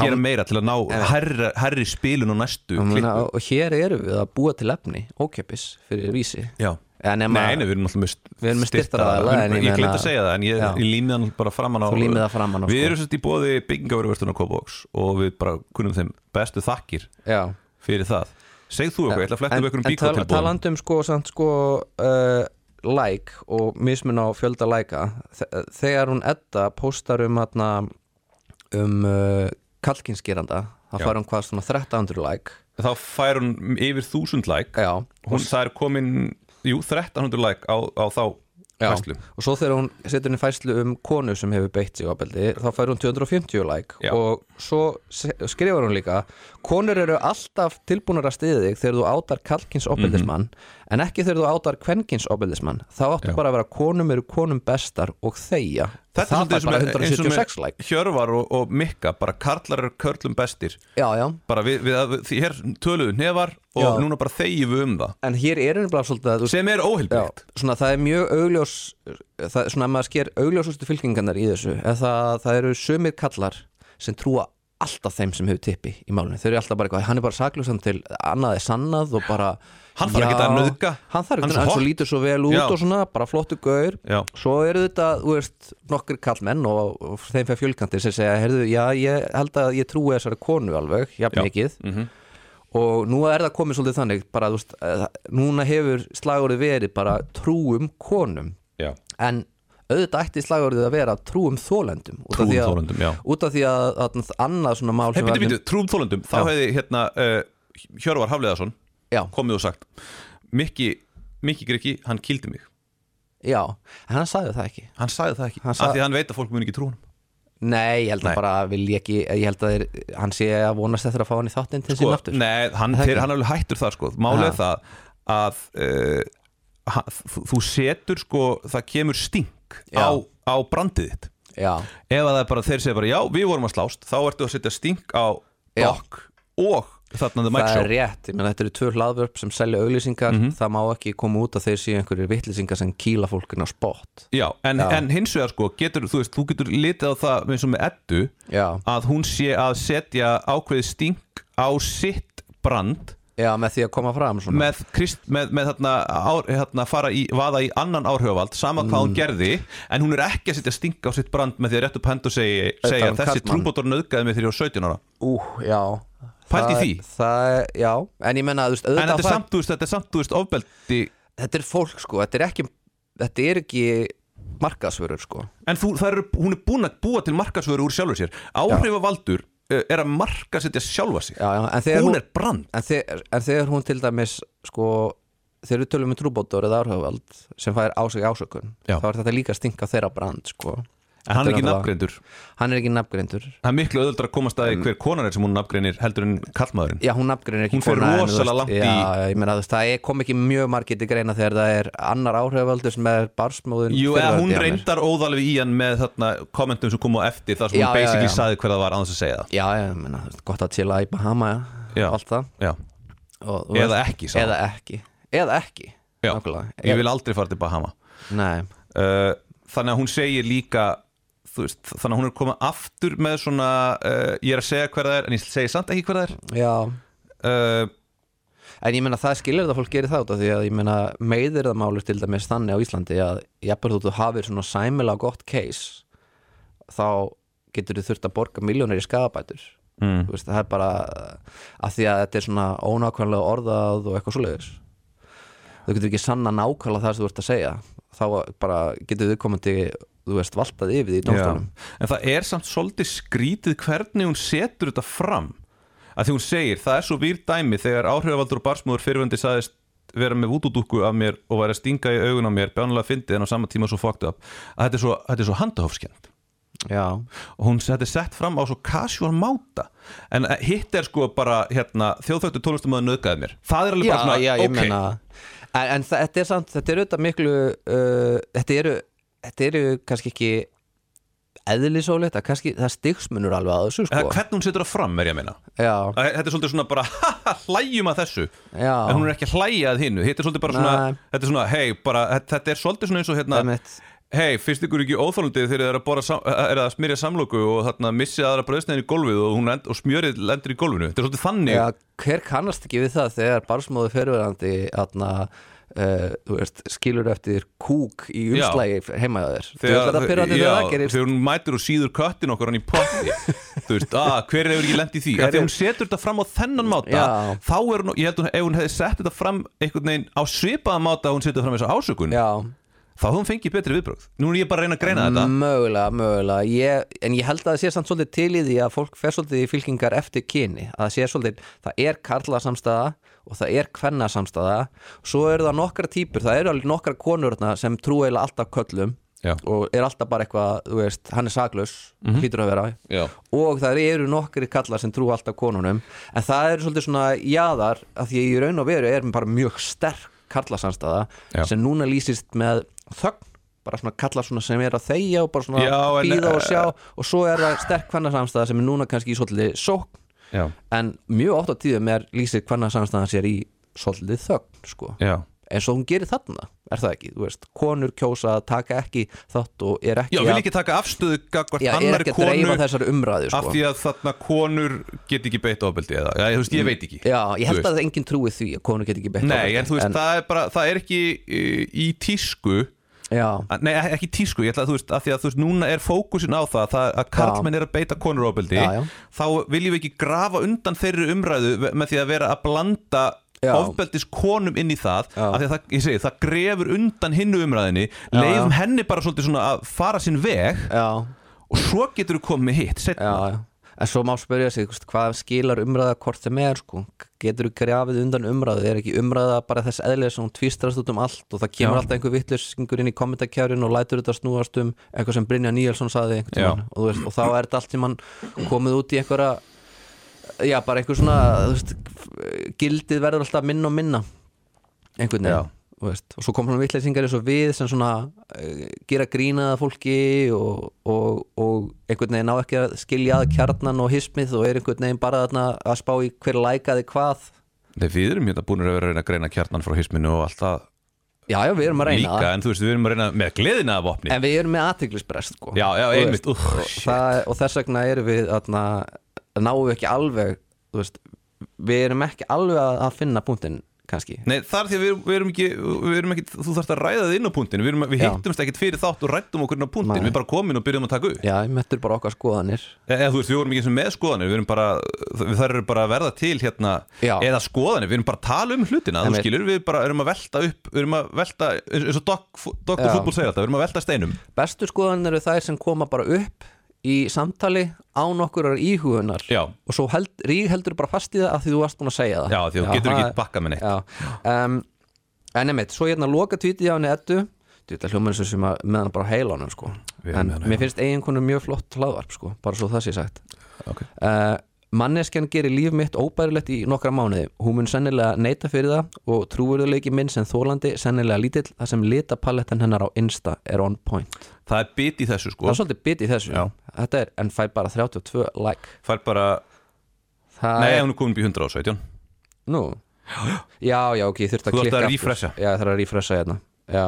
gera meira til að ná herri, herri spilun og næstu klippu. og hér eru við að búa til efni ókjöpis fyrir vísi. Já. Nei, nei, við erum alltaf með en ég glemt að segja það en ég, ég límið hann bara framan á framan Við sko. erum svolítið í bóði byggingaveruverstun á Kópavóks og við bara kunnum þeim bestu þakkir já. fyrir það. Segð þú eitthvað, ég ætla að fletta upp einhverjum en bíkó tala, tilbúðum talandi um sko, samt, sko uh, like og mismun á fjölda þe- þegar hún Edda postar um um uh, kallkinsgeranda þá fær hún hvað svona 1300 like. Þá fær hún yfir þúsund like. Já, hún, Það er komin, jú, 1300 like á, á þá Já. fæslu og svo þegar hún setur henni fæslu um konu sem hefur beitt sig á beldi þá fær hún 250 like. Já. og svo skrifar hún líka konur eru alltaf tilbúnar að stiði þig þegar þú átar kallkins opildismann en ekki þegar þú átar kvenkins opildismann þá áttu Já. bara að vera konum eru konum bestar og þeia Þetta er það fær bara eins og með 176 like Hjörvar og, og Mikka, bara karlar eru körlum bestir já, já. bara við, við, við því hér töluðu nefar og Já. núna bara þegjum við um það en hér er henni bara svolítið að sem er óheilbyggt svona það er mjög augljós það er svona að maður sker augljósustu fylkingarnar í þessu það, það eru sömur kallar sem trúa alltaf þeim sem hefur tippi í málunni, þau eru alltaf bara eitthvað hann er bara sakljósan til annað er sannað og bara Hann þarf ekkert að nauðga. hann þarf svo að hann svo lítur svo vel út Já. og svona, bara flottu gaur Já. svo eru þetta, þú veist, nokkur kallmenn og, og þeim fyrir fjölkantir sem segja, heyrðu, já, ég held að ég trúi þessari konu alveg, jafn mikið Mhm. og nú er það komið svolítið þannig bara, þú veist, eh, núna hefur slagurði verið bara trúum konum Já, en auðvitað ætti slagurðið að vera trúum þólendum út af því að- af því að, að annað svona mál sem býtu, býtu, trúum þólendum Þá hefði hérna uh, Hjörvar Hafleðarsson komið og sagt Mikki, Mikki Griki, hann kildi mig. Já, en hann sagði það ekki. Hann sagði það ekki, af sagði- því hann veit að fólk mun ekki trú hann nei, ég held að bara vil ég ekki ég held að þeir, hann sé að vonast eftir að fá hann í þáttinn til sko, sín aftur. Nei, hann, er alveg hættur það sko. Málið það að uh, þú setur sko Það kemur stink Já. á, á brandið þitt. Já, Ef að það er bara, þeir segja bara, já, við vorum að slást Þá ertu að setja stink á okk Og þarna The Mike það Show. er rétt. Ég menn þetta eru tvö hlaðvörp sem selja auglýsingar. Það má ekki koma út að þeir séu einhverjir vittlýsingar sem kýla fólkin á spott Já, en, en hins vegar sko, getur, þú veist, þú getur litið á það eins og með Eddu já, að hún sé að setja ákveðið stink á sitt brand já, með því að koma fram svona. með, krist, með, með þarna, ár, þarna fara í, vaða í annan áhrifavald sama hvað Mm. hún gerði en hún er ekki að setja stink á sitt brand með því að rétt upp hend og segja, segja um þessi trúbótor nöðgæði mig þegar ég var 17 ára. Ú, já. Pældu í því. það, já, en ég menna, en þetta er samt, þú veist, þetta er samt, þú veist, ofbeldi. Þetta er fólk sko, þetta er ekki þetta er ekki markaðsvörur sko. En þú, er, hún er búin að búa til markasvöru úr sjálfur sér. Áhrifavaldur er að markasetja sjálfa sig. Já, já, hún hún, er brand. en, þegar, en þegar hún til dæmis sko, þegar við tölum með trúbótor eða áhrifavald sem fær á sig ásökun Já. þá er þetta líka að stinka þeirra brand sko en hann er ekki nafngreindur. Hann er ekki nafngreindur. Það er miklu öðuldra að komast að því hver konan er sem hún nafngreinir heldur en kallmaðurinn já, hún nafngreinir ekki Hún fer kona, en þú rosalega langt í- já, ég meina, það kom ekki mjög margir til greina þegar það er annar áhrifavaldur sem er barsmóðun Jú, eða hún reyndar óðalvi í hann með þarna kommentum sem kom á eftir þar sem Já, hún já, basically já. saði hver það var annars að segja það. Já, ég meina, gott að chilla í Bahama Já. og allt það. Já, og, þú Eða ekki, eða ekki, eða ekki já. ég vil aldrei fara til Bahama. Uh, Þannig að hún segir líka veist, þannig að hún er komið aftur með svona, uh, ég er að segja hver það er en ég segi samt ekki hver það er. Já. Uh, En ég meina það skilur það að fólk gerir það út af því að ég meina meiðir það málur til dæmis þannig á Íslandi að jafnvel þú þú hafir svona sæmilega gott case þá getur þú þurft að borga miljónir í skadabætur mm, það er bara að því að þetta er svona ónákvæmlega orðað og eitthvað svoleiðis. Þú getur ekki sanna nákvæmlega það sem þú ert að segja. Þá bara getur þau komandi þú veist, valtað yfir því í dómstólum En það er samt svolítið skrítið hvernig hún setur þetta fram. Að því hún segir, það er svo výr dæmi þegar áhrifavaldur og barsmúður fyrirvendi sagðist vera með vútudúkku af mér og væri að stinga í augun á mér, bjánulega fyndið en á sama tíma svo fucked up, að þetta er svo, þetta svo handahófskjönd Já, og hún þetta er sett fram á svo casual máta. En eh, hitt er sko bara hérna, þjóðþögtu tónlistamöðu nöðgæði mér. Það er alveg já, bara svona, já, ok. meina en, en þetta er samt, þetta er auðvitað miklu uh, þetta eru þetta eru kannski ekki eðlisólegt, að kannski, það stigsmunur alveg að þessu Eða sko. hvernig hún setur það fram er ég að meina. Já, Þetta er svolítið svona bara haha, hlæjum að þessu. Já, en hún er ekki að hlæja að hinnu þetta er svolítið bara svona, Nei. þetta er svona hei, bara, þetta er svolítið svona eins og hérna einmitt. hei, finnst ykkur ekki óþálundið þegar þið er sam, er að smyrja samloku og þarna missið aðra bröðsneiðin í gólfið og, end, og smjörið lendur í gólfinu? Þetta er svolítið þannig. Já, hver kannast ekki við það þegar barsmóðu fyrirverandi uh, þú veist, skilur eftir kúk í umslægi heima hjá þér. Þú veist þetta fyrirverandi já, þegar þegar hún mætur og síður köttin okkur hann í potti. Þú veist, að, hver hefur ekki lent í því? Að er- hún setur þetta fram á þennan máta Já. þá er hún, ég held hún, ef hún hefði sett þetta fram einhvern veginn á svipaða máta að hún setur fram þessa ásökun, Já, þá hún fengið betri viðbröð nú er ég bara að reyna að greina þetta. Mögulega, mögulega. Ég, En ég held að það sé samt svolítið til í því að fólk fer svolítið í fylkingar eftir kyni. Að það sé svolítið, það er karlasamstæða og það er kvennasamstæða svo eru það nokkra típur, það eru alveg nokkra konur sem trú eiginlega alltaf köllum Já. og er alltaf bara eitthvað, þú veist, hann er saklaus Mhm. hlýtur að vera. Já. og það eru nokkri kallar sem trú alltaf konunum. En það eru svolítið svona jaðar að því í raun og veru er bara mjög sterk kallasamstæða Já. sem núna lýsist með þögn bara svona kallar svona sem er að þegja og bara svona Já, býða og eh, sjá og svo er það sterk kvennarsamstæða sem er núna kannski í svolítið sókn Já. en mjög oft á tíðum er lýsir kvennarsamstæðan sér í svolítið þögn sko Já. Eins og hún gerir þarna, er það ekki, veist konur kjósa að taka ekki þátt og er ekki Já, vil að, ekki taka afstöðu gagvart já, er annari ekki að dreifa konu þessari umræðu af sko. því að þarna konur get ekki beitt ofbeldi eða, þú veist, ég veit ekki Já, ég held að enginn trúi því að konur get ekki beitt Nei, ofbeldi. en þú veist, það er bara, það er ekki uh, í tísku Já, Nei, ekki tísku, ég ætla að þú veist, að því að þú veist, núna er fókusin á það, það að karlmenn er að beita konur já. þá viljum við ekki grafa undan þeirri umræðu með því að vera að blanda. Ofbeldis konum inn í það, Já. af því að það, ég segi, það grefur undan hinnu umræðinni, já. henni bara svolítið svona að fara sinn veg já, og svo getur þú komið hitt, setna. En svo má spyrja sig, veist, hvað skilar umræða hvort þeim er, sko? Getur þú grafið undan umræðu, er ekki umræða bara þess eðlega sem hún tvistrast út um allt og það kemur alltaf einhver vittlusingur inn í kommentarkjærin og lætur þetta snúast um eitthvað sem Brynja Níelsson saði og, veist, og þá er þetta allt sem hann komið út í einhverja já, bara einhver svona veist, gildið verður alltaf minna og minna. Einhvern veginn veist, og svo kom hann vittlæsingar eins og við sem svona uh, gera grínaða fólki og, og, og einhvern veginn á ekki að skilja að kjarnan og hismið og er einhvern veginn bara að spá í hver lækaði hvað. Nei, við erum hérna búin að vera að reyna að greina kjarnan frá hisminu og allt það já, já, við erum að reyna líka, en þú veist, við erum að reyna með gleðina af vopni. En við erum með aðtiklisbrest sko. Já, já, einmitt, og, shit. það, og þess vegna erum við þarna, náum við ekki alveg veist, við erum ekki alveg að, finna punktin kannski. Nei, það er því að við, við erum ekki, við erum ekki þú þarfst að ræða þið inn á punktinu við, við hittumst ekkert fyrir þátt og rættum okkur inn á punktin Nei. við bara komin og byrjum að taka upp. Já, mettur bara okkar skoðanir. Eða þú veist, við vorum ekki með skoðanir. Við erum bara, við þar bara að verða til hérna, eða skoðanir, við erum bara að tala um hlutina, Einmitt. skilur, við bara erum að velta upp við erum að velta, eins og Dr. Já. Fútból segir þetta, við erum að velta steinum. Bestu skoðanir eru þær sem koma bara upp í samtali án okkur íhugunar. Já. og svo held, rík heldur bara fast í það að því þú varst búin að segja það. Já, því þú getur ekki er- bakkað með neitt. Um, en nefnitt, svo hérna loka tvítið á henni ettu þetta eins og sem að með hann bara á heilanum sko. Við en mér finnst eiginkonu mjög flott hlaðvarp sko, bara svo það sé sagt. Okay. uh, manneskjan gerir líf mitt óbærilegt í nokkra mánuði. Hún mun sennilega neita fyrir það og trúverðuleiki minn sem þólandi sennilega lítill þar sem litapalettan hennar á Insta er on point. Það er bit í þessu það sko er svolítið bit í þessu. Já. þetta er, en fæ bara 32 like. Fær bara Það Nei, er, hún er komin upp í 117 nú. Já, já, ok, ég þurfti að Þú þarft klikka að refresha. Já, það er að refresha hérna. Já,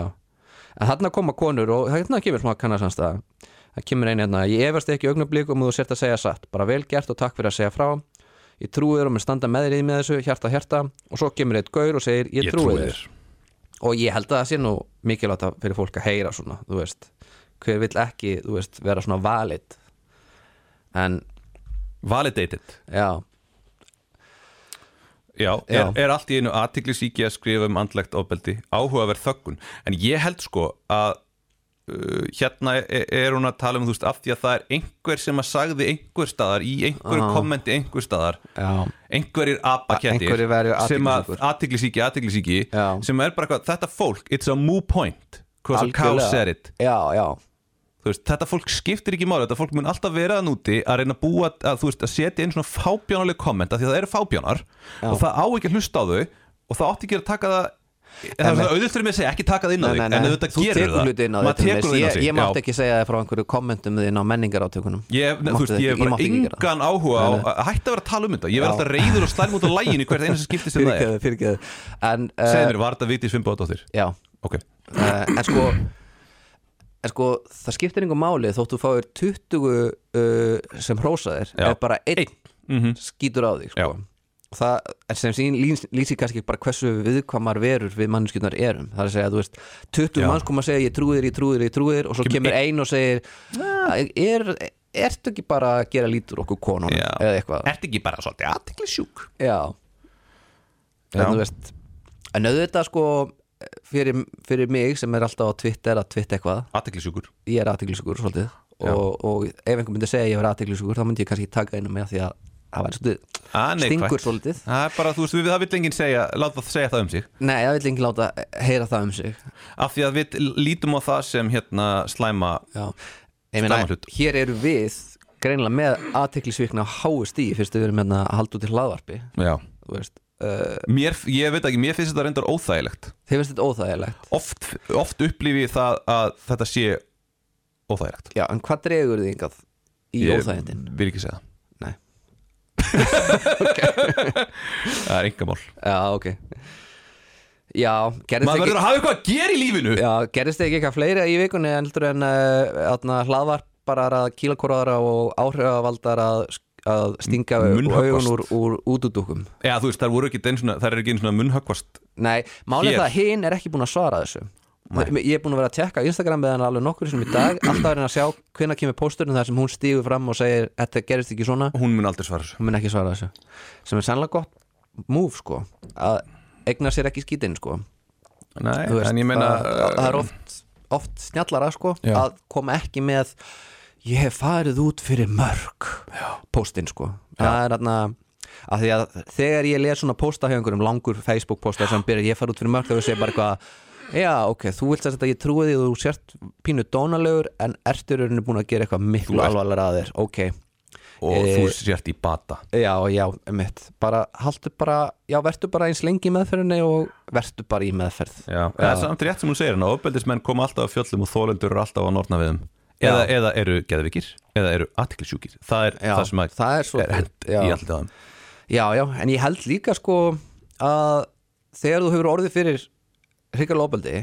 en þarna koma konur og þarna kemur smá kannarsamstæða Það kemur einn hérna, ég efast ekki augnablík um að þú sért að segja satt, bara vel gert og takk fyrir að segja frá. Ég trúi þér og mér standa með þér í með þessu, hjarta hjarta. Og svo kemur eitt gaur og segir, ég, trúi þér. og ég held að það sé nú mikilvægt að- fyrir fólk að heyra svona, þú veist. Hver vill ekki, þú veist, vera svona valid? En, Validated. Já, Já. Er, er allt í einu aðtiklisíki að skrifa um andlegt ofbeldi áhugaverð þöggun. En ég held sko að hérna er, er hún að tala um þú veist af því að það er einhver sem að sagði einhver staðar í einhverju kommenti einhver staðar. Já, Að einhverjir væru sem að aðtiklisíki, aðtiklisíki sem er bara eitthvað, þetta fólk, it's a moo point because a cow Algjörlega. said it. Já, já. Þú veist, þetta fólk skiptir ekki máli þetta fólk mun alltaf vera að núti að reyna að búa að, veist, að setja inn svona fábjánaleg komment af því að það eru fábjánar Já. og það á ekki að hlusta á þau og það átti ekki að taka það það er auðvitað með að segja ekki taka það inn á þig en þú gerur tekur það. hluti inn á maður þetta tekur það inn á ég, sig ég mátt ekki segja það frá einhverju kommentum þinn á menningarátökunum. Ég, þú ég hef ég bara engan áhuga á að hætta að vera að tala um þetta. Ég verð alltaf reyður og slæm út á læginu hvert einu sem skipti sem það er. En, Segð mér, var þetta vitið svimbáðdóttir? já, en sko en sko, það skiptir einhver máli þótt þú fáir 20 uh, sem hrósaðir er bara einn Mhm. skýtur á þig sko. Og það sem sín lýs, lýsir kannski bara hversu viðkvamar verur við mannskjöndar erum það er að segja, þú veist, 20 Já. manns koma að segja ég trúi þér, ég trúi þér, ég trúi þér og svo Kemur kemur ein og segir er, ertu ekki bara að gera lítur okkur konunum Já. eða eitthvað Ertu ekki bara svolítið aðtiklisjúk? Já, Já. En, þú veist, en auðvitað sko fyrir, fyrir mig sem er alltaf á Twitter að twitta eitthvað, Aðtiklisjúkur ég er aðteglisugur svolítið Já. og, og ef einhver myndi segja ég er aðteglisugur þá myndi ég kannski taka einu með því að það væri svolítið Ah, neikvætt. stingur svolítið. Það er bara, þú veist, við, það vill enginn segja, láta það segja það um sig. Nei, það vil enginn láta heyra það um sig. Af því að við lítum á það sem hérna slæma Já, ég meina, hér eru við greinilega með aðteglisvikna á háu stíi fyrst við erum hérna að halda út til hlaðvarpi. Já. þú veist, uh, mér, ég veit ekki, mér finnst þetta reyndar óþægilegt. Þið finnst þetta óþægilegt? Oft, oft upplifi ég það að þetta sé óþægilegt. Já, en hvað dregur þið yngað í ég óþægindin? vil ekki segja. það er engamál Já, ok. Já, gerðist maður ekki verður að hafa eitthvað að gera í lífinu. Já, gerðist ekki eitthvað fleira í vikunni heldur en uh, hlaðvarparar að kílakoraðara og áhrifavaldar að, að stinga augun úr, úr útudúkum Já, þú veist, það voru ekki eins og það er ekki eins og munnhöggvast Nei, málið það að hinn er ekki búin að svara þessu Ég er búin að vera að tekka Instagram með hann alveg nokkur sem í dag. Alltaf er hann að sjá hvenær kemur pósturinn þar sem hún stígur fram og segir þetta gerist ekki svona. Hún mun aldrei svara þessu. Hún mun ekki svara þessu. Sem er sannlega gott move sko að egna sér ekki skítinn sko. Nei, veist, en ég meina það, er oft, oft snjallara sko Já. að koma ekki með ég hef farið út fyrir mörg póstinn sko. Það er þarna að því að þegar ég les svona pósta hjá einhverjum langur Facebook pósta sem byrjar ég farið út fyrir mörg þá sé bara eitthvað já ok, þú vilt að ég trúi því að þú sért pínu dónalegur en ertur rauninu búin að gera eitthvað miklu ert- alvarlega að þér ok, og Eh, þú sért í bata. Já, já, mitt bara, haltu bara, já, vertu bara eins lengi í meðferðinni og vertu bara í meðferð. Já, það er samt rétt sem hún segir en ofbeldismenn koma alltaf á fjöllum og þólendur eru alltaf á nortna við þeim eða, eða eru geðvikir eða eru aðtiklisjúkir það er Já, það sem að það er svo- er hent já. í alltaf þeim Já, já, en ég held líka sko að þegar þú hefur orðið fyrir hrikalega ofbeldi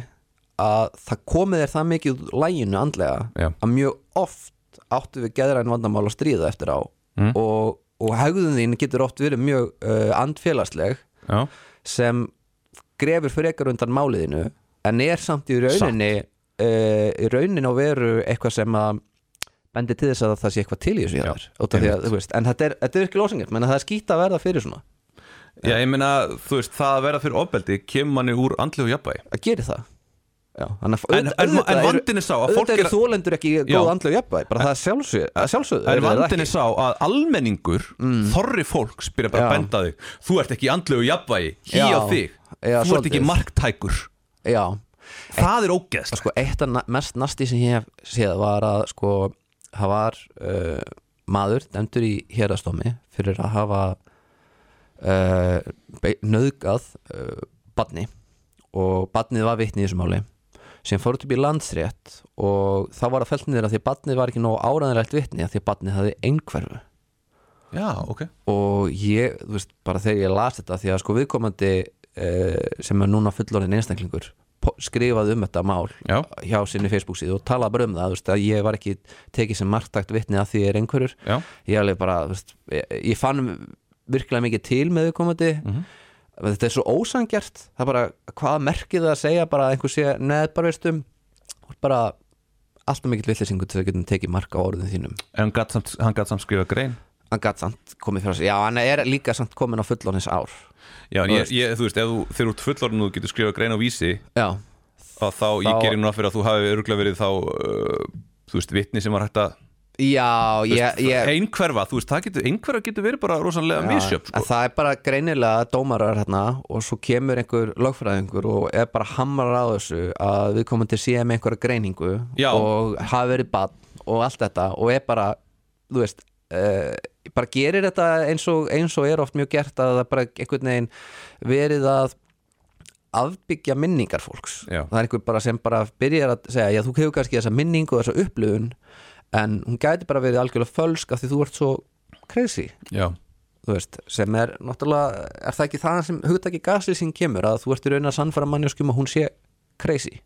að það komið þér það mikið úr læginu andlega Já. að mjög oft áttu við geðræn vandamál að stríða eftir á. Mm. og, og hegðun þín getur oft verið mjög uh, andfélagsleg Já, sem grefur frekar undan máliðinu en er samt í rauninni uh, í rauninni á veru eitthvað sem að bendir til þess að það sé eitthvað til í þessu að, veist, en þetta er, þetta er ekki lósingir menn það er skýta að verða fyrir svona Já ég meina, þú veist, það að vera fyrir ofbeldi kemur manni úr andlegu jafnvægi. Að gera það. Já, En, en, en vandin er sá að fólk er þólendur ekki góð andlega jafnvæg bara það er sjálfsögð, En vandin er sá að almenningur þorri fólks byrja bara að benda þig þú ert ekki í andlegu jafnvægi, hí á þig. Já, þú ert ekki marktækur. Já, það er ógeðst sko eitt af mest nasti sem ég hef séð var að sko það var uh, maður dæmdur í hérastómi fyrir að hafa uh, be- nauðgað uh, badni og badnið var vitni í þessu máli sem fór upp í landsrétt og þá var það fellt niður að því að badnið var ekki nóg áræðanlegt vitni að því að badnið hafði einhverfu. Já, ok. Og ég, þú veist, bara þegar ég las þetta því að sko viðkomandi uh, sem er núna fullorðin einstaklingur skrifaði um þetta mál Já. hjá sinni Facebook síðu og talaði bara um það veist, að ég var ekki tekið sem marktakt vitni að því er einhverjur. Já, ég alveg bara, veist, ég, ég fann virkilega mikið til með viðkomandi. Mhm. þetta er svo ósangjart það er bara, hvað merkið það að segja? Bara að einhver sé, neð bara alltaf mikill villisingur til að getum tekið marka á orðin þínum. En hann gat samt, skrifa grein. Hann gætt samt komið fyrir sig, já hann er líka samt komin á fullónis ár. Já, en ég, ég, þú veist, ef þú, ert fullorinn og þú getur skrifa grein á vísi já, þá, þá, ég Þá- gerir núna fyrir að þú hafi örgulega verið þá uh, þú veist, vitni sem var hægt að já ég, ég einhverfa, þú veist, það getur einhverfa getur verið bara rosalega en sko. það er bara greinilega dómarar hérna og svo kemur einhver lögfræðingur og er bara hamrar á þessu að við komum til að sé með einhverja greiningu Já. og hafa verið bann og allt þetta og er bara, þú veist uh, bara gerir þetta eins og, eins og er oft mjög gert að það bara einhvern veginn verið að afbyggja minningar fólks Já. það er einhver bara sem bara byrjar að segja já þú hefur kannski þessa minningu og þessa upplifun en hún gæti bara verið algjörlega fölsk af því þú ert svo crazy. Veist, sem er náttúrulega er það ekki það sem hugtaki gaslýsing kemur að þú ert í raun að sannfæra mannjöskum að hún sé crazy?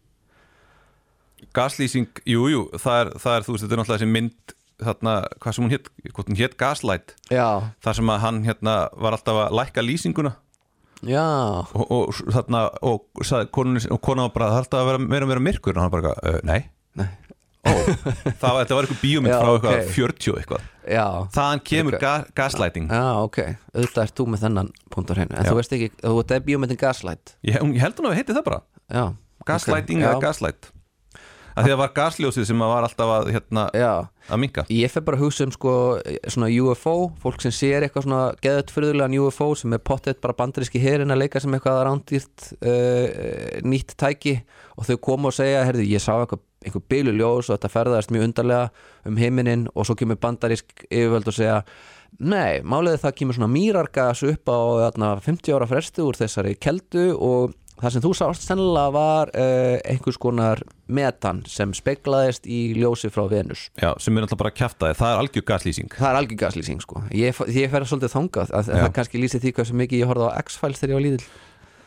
Gaslýsing, jú, jú það er, það er, þú veist, þetta er náttúrulega þessi mynd þarna, hvað sem hún hétt, hvort hún hétt Gaslight. Já, þar sem að hann hérna var alltaf að lækka lýsinguna. Já, og, og þarna og, og konan var bara, það er alltaf að vera meira og meira myrkur og hann bara, uh, nei. Nei. Það þetta var eitthvað bíómynd frá eitthvað ok. 40 og eitthvað. Já. Þaðan kemur Ok. ga gaslighting. Já, ok, auðvitað ert þú með þennan punkt á hreinu, en Já. þú veist ekki, þú ert eða bíómyndin Gaslight. Ég, ég held að við heiti það bara. Já, gaslighting ok, eða gaslight að því það var gasljósið sem að var alltaf að, hérna, að minka ég fer bara að hugsa um sko svona UFO, fólk sem sér eitthvað svona geðut fyrirlegan UFO sem er pottet bara bandaríski herin að leika sem eitthvað rándýrt uh, nýtt tæki og þau koma og segja, herði, ég sá eitthvað einhver bílu ljós og þetta ferðaðist mjög undarlega um heiminin og svo kemur bandarísk yfirvöld og segja nei, máliði það kemur svona mýrargas upp á þarna, 50 ára fresti úr þessari keldu og það sem þú sást sennilega var uh, einhvers konar metan sem speklaðist í ljósi frá Venus já, sem er alltaf bara að kjafta það er algjör gaslýsing Það er algjör gaslýsing sko Ég, ég fer svolítið þangað að, Já. Það kannski lýsir því hvað sem mikið ég horfði á X-Files þegar ég var lítill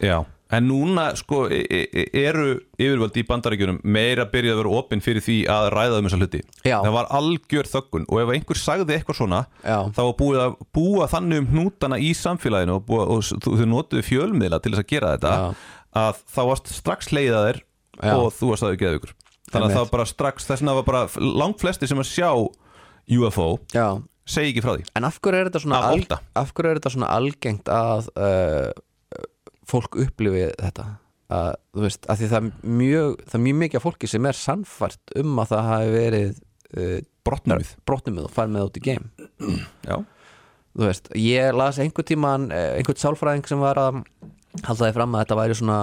já, en núna sko e e eru yfirvöld í bandaríkjunum meira byrjað að vera opinn fyrir því að ræða um þessa hluti Já. það var algjör þöggun og ef einhver sagði eitthvað svona Já. þá var búið að búa þannig um hnútana í samfélaginu og, búa, og þú- þau notuðu fjölmiðla til þess að gera þetta Já. Að þá varst strax leiðaðir Já. og þú varst aðeins geðugur þannig að það var bara strax, þess vegna var bara langt flesti sem að sjá UFO Já. segi ekki frá því. En af hverju er þetta svona, Af ótta. af hverju er þetta svona algengt að uh, fólk upplifi þetta? Að, þú veist, að því það er mjög það er mjög mikið af fólki sem er sannfært um að það hafi verið uh, brotnumið brotnumið og farið með út í game. Já, þú veist, ég las einhvern tíman eh, einhvern sálfræðing sem var að halda því fram að þetta væri svona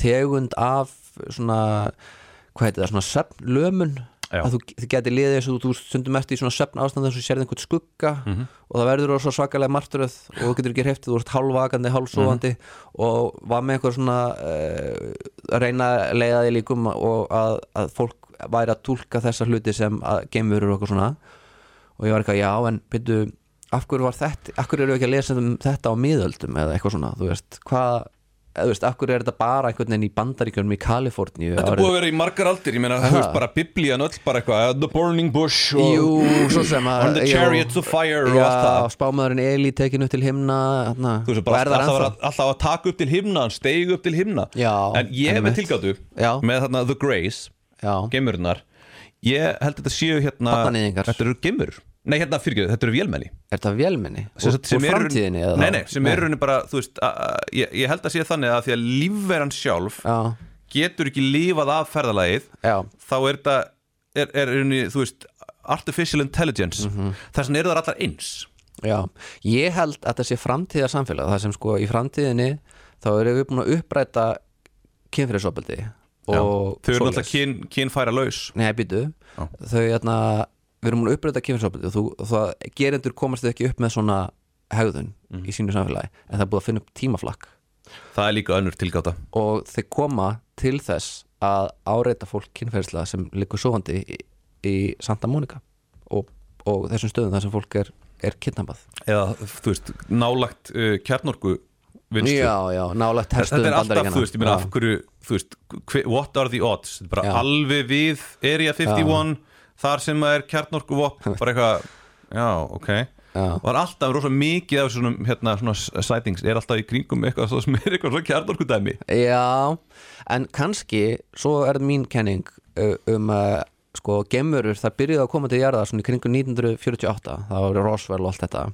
tegund af svona hvað heitir það, svona söfnlömun að þú, þið geti liðið eins og þú stundum eftir í svona söfn ástand þess að þú sérði einhvern skugga Mhm. og það verður svo svakalega martröð og þú getur ekki hreftið, þú ert hálfvakandi, hálfsofandi Mhm. og var með einhver svona uh, að reyna að leiða því líkum og að, að fólk væri að túlka þessa hluti sem að geimurur og eitthvað svona og ég var eitthvað, já, en byrju af hverju var þetta, af hverju eru við ekki að lesa um þetta á miðöldum eða eitthvað svona þú veist, hvað, þú veist, af hverju er þetta bara einhvern veginn í bandaríkjörnum í Kaliforníu? Þetta búið að vera í margar aldir, ég meina þú veist bara biblían öll bara eitthvað The Burning Bush og Jú, að On the Chariots of Fire og allt það. spámaðurinn Eli tekinu til himna þarna, Þú veist bara alltaf, það alltaf, að taka upp til himna hann steig upp til himna. Já, En ég hef tilgáttu með þarna The Grace, Já, geimurnar Ég held þetta séu hérna. Þetta eru geimur Nei, hérna fyrirgjöðu, þetta eru vélmenni. Er þetta vélminni? Sem Úr, úr eru- framtíðinni? eða? Nei, nei, sem er raunin bara, þú veist a, a, ég, ég held að sé þannig að því að lífveran sjálf Já, getur ekki lífað af ferðalagið já, þá er þetta er, er, er, þú veist, artificial intelligence. Mhm. þess vegna eru það allar eins. Já. Ég held að þetta sé framtíðar samfélag það sem sko í framtíðinni þá erum við búin að uppræta og þau eru náttúrulega kyn, kynfæra laus. Nei, býtu. Þau, hérna, við erum múin að uppræta kynfyrirsopaldi og það gerendur komast ekki upp með svona hegðun Mhm. í sínu samfélagi en það er búið að finna upp tímaflakk. Það er líka önnur tilgáta. Og þeir koma til þess að áreita fólk kynferðislega sem liggur sofandi í, í Santa Monica og, og þessum stöðum þar sem fólk er, er kidnappað. Eða þú veist, nálagt uh, kjarnorku vinnslu Já, já, nálægt þetta er alltaf, þú veist, ég meina af hverju þú veist, what are the odds? Bara Já. alveg við Area 51 þar sem það er kjarnorku vopn bara eitthvað, já, ok. Já. er alltaf rosa mikið af svona, hérna, svona sightings, er alltaf í kringum eitthvað sem er eitthvað svona kjarnorku dæmi Já, en kannski svo er mín kenning um að sko gemurur, það byrjuði að koma til jarða svona í kringum 1948 það var Roswell og allt þetta.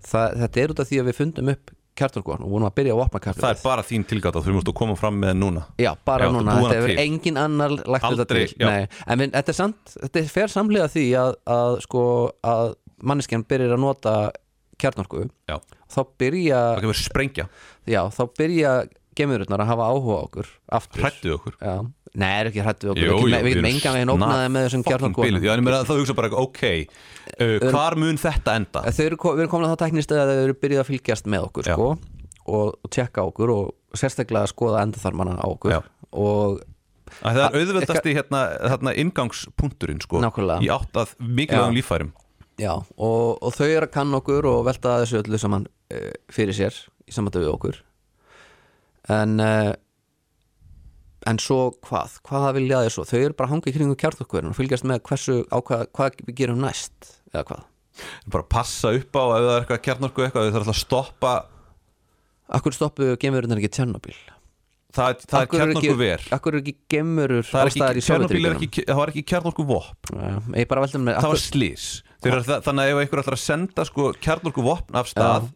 Það, þetta er út af því að við fundum upp kjartorkvon og vorum að byrja að vopna það er bara þín tilgátt og þú múst að koma fram með núna. Já, bara Já, núna, þetta hefur engin annar lagt Aldrei, þetta til. Nei, En við, þetta er samt, þetta fer samlega því að, að sko, að manneskjan byrjar að nota kjarnorku. Já, þá byrja, það kemur sprengja, já, þá byrja gemururnar að hafa áhuga okkur aftur. Hrættu okkur. Já, nei, er ekki hrættu okkur. Við getum erum veginn ógnaði með þessum biluð. Já, en ég meina, þá hugsa bara, ok uh, hvar mun þetta enda? Þau eru, við erum komin að það tæknist að þau eru byrjuð að fylgjast með okkur sko, og, tjekka okkur og sérstaklega að skoða endaþarmana á okkur. Og Að það er auðveldasti hérna, hérna ingangspunkturinn sko, í átt að mikilvægum Já. líffærum. Já, og, og þau eru að kanna okkur og velta þessu öllu saman uh, fyrir sér í samvættu við okkur. En uh, en svo hvað? Hvað vilja þeir svo, þau eru bara að hanga í kringum kjartorkuverðin og fylgjast með hversu á hvað, við gerum næst eða hvað? Bara passa upp á ef það er eitthvað kjarnorku eitthvað þau þarf alltaf að stoppa Akkur stoppu gemurinn ekki Tjernobyl? Það, það er kjarnorku ver Akkur eru ekki gemurur er ekki, í er ekki, það var ekki kjarnorku vopn Ég bara veltum með það var slís þannig að ef einhver ætlar að senda sko, kjarnorku vopn af stað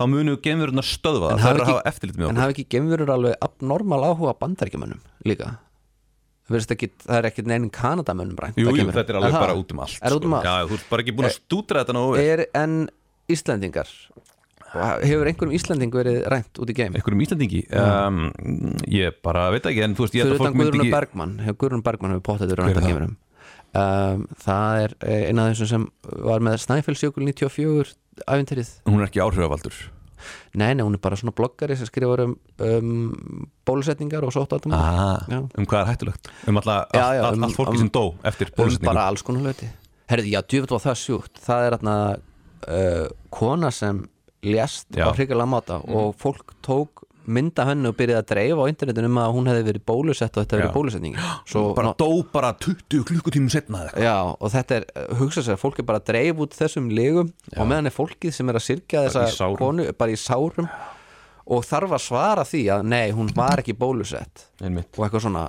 þá munu gemurinn að stöðva En það er að hafa eftirlit með En okkur hafa ekki gemurur alveg abnormal áhuga bandaríkjumönnum líka ekki, það er ekki neinin Kanadamönnum rænt jú, jú, þetta er alveg það? bara út um allt Er út um sko. allt? Já, þú ert bara ekki búin að stúdra þetta. Er en Íslendingar Hefur einhverjum Íslending verið rænt út í geim? einhverjum Íslandingi um, ég bara veit ekki en þú veist ég Fyrir að fólk myndi ekki Bergmann Hefur Guðrún Bergmann hefur potið Hver rænt að það? geimurum um, Það er eh, eina af þessum sem var með Snæfellsjökul 94 æfintýrið hún er ekki áhrifavaldur. Nei, nei, hún er bara svona bloggari sem skrifar um, um bólusetningar og sóttaldum ah, Já. um hvað er hættulegt? Um alla, Já, all, já, all, um- allt fólki um- sem dó eftir um bólusetningu. bara alls konar hluti. Herði, já, djúvill var það sjúkt. Það er þarna uh, kona sem lést Já. á hrikalega máta og fólk tók mynda henni og byrjaði að dreifa á internetinu um að hún hefði verið bólusett og þetta Já. verið bólusetning Svo, bara dó bara 20 klukkutímum setna. Já, og þetta er, uh, hugsa sér, fólk er bara að dreif út þessum legum og meðan er fólkið sem er að í þessa konu bara í sárum og þarf að svara því að nei, hún var ekki bólusett Einmitt. og eitthvað svona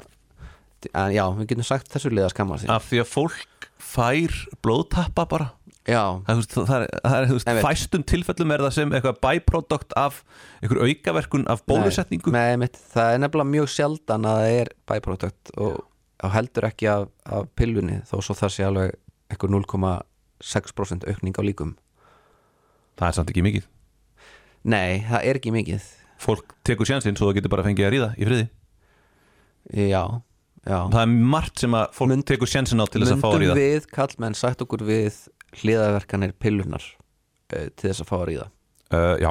en já, við getum sagt þessu liða að skamma sig af því að fólk fær blóðtappa bara Já, það, veist, það það er fæstum tilfellum er það sem eitthvað byproduct af einhver aukaverkun af bólusetningu. Nei, nei, það er nefnilega mjög sjaldan að það er byproduct og, og heldur ekki af, af pillunni þó svo það sé alveg einhver 0,6% aukning á líkum. Það er samt ekki mikið. Nei, það er ekki mikið. Fólk tekur sjansinn svo það getur bara fengið að ríða í friði. Já, já. Það er margt sem að fólk Mynd- tekur sjansinn á til þess að fá að ríða. Myndum við, kallmenn, sagt okkur við hliðaverkanir pillunar uh, til þess að fá að ríða? Uh, já,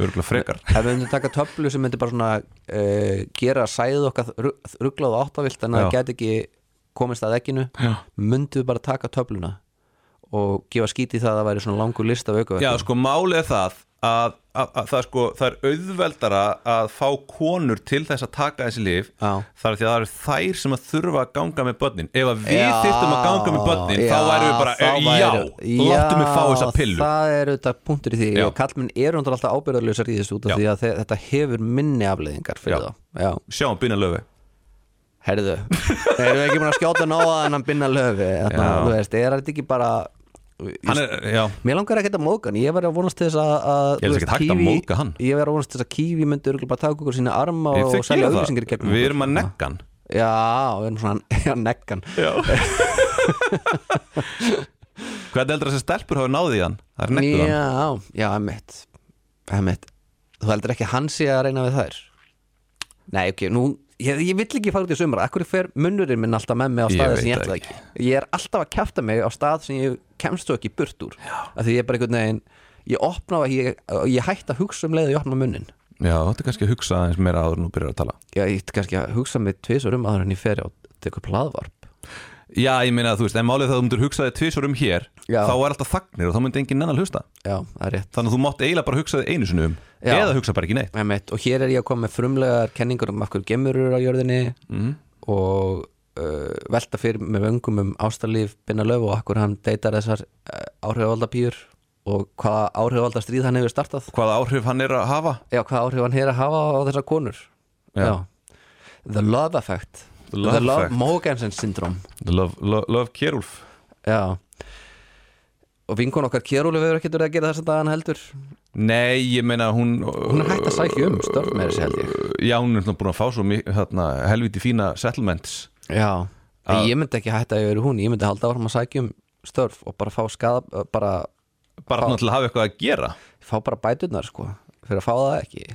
örgulega frekar. Ef við myndum taka töflu sem myndi bara svona uh, gera sæðið okkar rugglað og áttavilt en það gæti ekki komist að ekkinu myndum við bara taka töfluna og gefa skíti það að það væri svona langur list af aukaverkum Já, sko, málið er það að, að, að það, sko, það er auðveldara að fá konur til þess að taka þessi lif þar því að það eru þær sem að þurfa að ganga með börnin. Ef við Já, þyrftum að ganga með börnin já, þá værum við bara, væru- já, láttu mig fá þessa pillu. það er auðvitað punktur í því. Já. kallmenn eru undir alltaf ábyrðarlausar í þessu út af því að þe- þetta hefur minni afleðingar fyrir þá. Já, Sjáum býna löfi herðu erum við ekki búin að skjóta nóða en að binna löfi þannig veist, er þetta ekki bara Hann já, Mér langar ekkert að móðga hann, ég var að vonast þess að, að Ég ekki hægt að hann. Ég að vonast þess að Kífi myndi örugglega bara taka okkur sína arma Ég- og selja gegnum Við erum að negga hann. Já, við erum svona, já, neggan Já. Hvernig heldur þessi stelpur hafa náði í hann? Það er negguð hann. Já, já, emitt Emitt Þú heldur ekki að hann sé að reyna við þær? Nei, ok, nú Ég, ég vill ekki fara út í sumra, akkur fer munnurinn minn alltaf með mig á Ég staði veit sem ég ætla ekki? Ég er alltaf að kæfta mig á stað sem ég kemst þú ekki burt úr. Af Því ég er bara einhvern veginn Ég opna og ég, ég hætti að hugsa um leið og ég opna munnin Já, þetta er kannski að hugsa aðeins meira áður en nú byrjar að tala. Já, ég ætti kannski að hugsa mig tvisur um aður en ég fer á tekur plaðvarp Já, ég meina að þú veist, en málið það að þú myndir hugsa þig tvisvar um hér Já. þá er alltaf þagnir og þá myndi enginn nennan hlusta. Já, það er rétt. Þannig að þú mátt eiginlega bara hugsa þig einu sinni um Já. eða hugsa bara ekki neitt. Einmitt, og hér er ég að koma með frumlegar kenningur um af hverju gemur eru á jörðinni Mhm. og uh, velta fyrir með vöngum um ástarlíf Binna Löf og hverju hann deytar þessar uh, áhrifaldapýr og hvaða áhrifaldastríð hann hefur startað. Hvaða áhrif hann er að hafa? Já, hvaða áhrif hann hefur að hafa á þessar konur. Já. The Love Effect. The Love Effect. Mogensen syndrom Love, love, love Kjerulf Já. Og vinkon okkar Kjærúli hefur ekkert verið að gera þess að hann heldur. Nei, ég meina hún hún er hægt að sækja um störf með þessi held ég Já, hún er búin að fá svo þarna, helviti fína settlements. Já, ég myndi ekki hætta að vera hún ég myndi halda áfram að sækja um störf og bara fá skada bara, bara Fá- til að hafa eitthvað að gera. Fá bara bæturnar sko fyrir að fá það ekki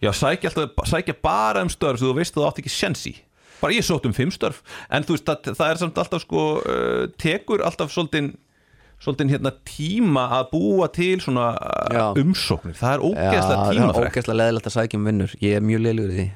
Já, sækja, alltaf, sækja bara um störf þú veist þú átt ekki sensi bara ég sótt um fimm störf en þú veist, það, það er samt alltaf sko uh, tekur alltaf svolítið svolítið hérna tíma að búa til svona uh, Já. umsóknir. Það er ógeðslega Já, það er ógeðslega leðilegt að sækja um vinnur. Ég er mjög leilugur í því.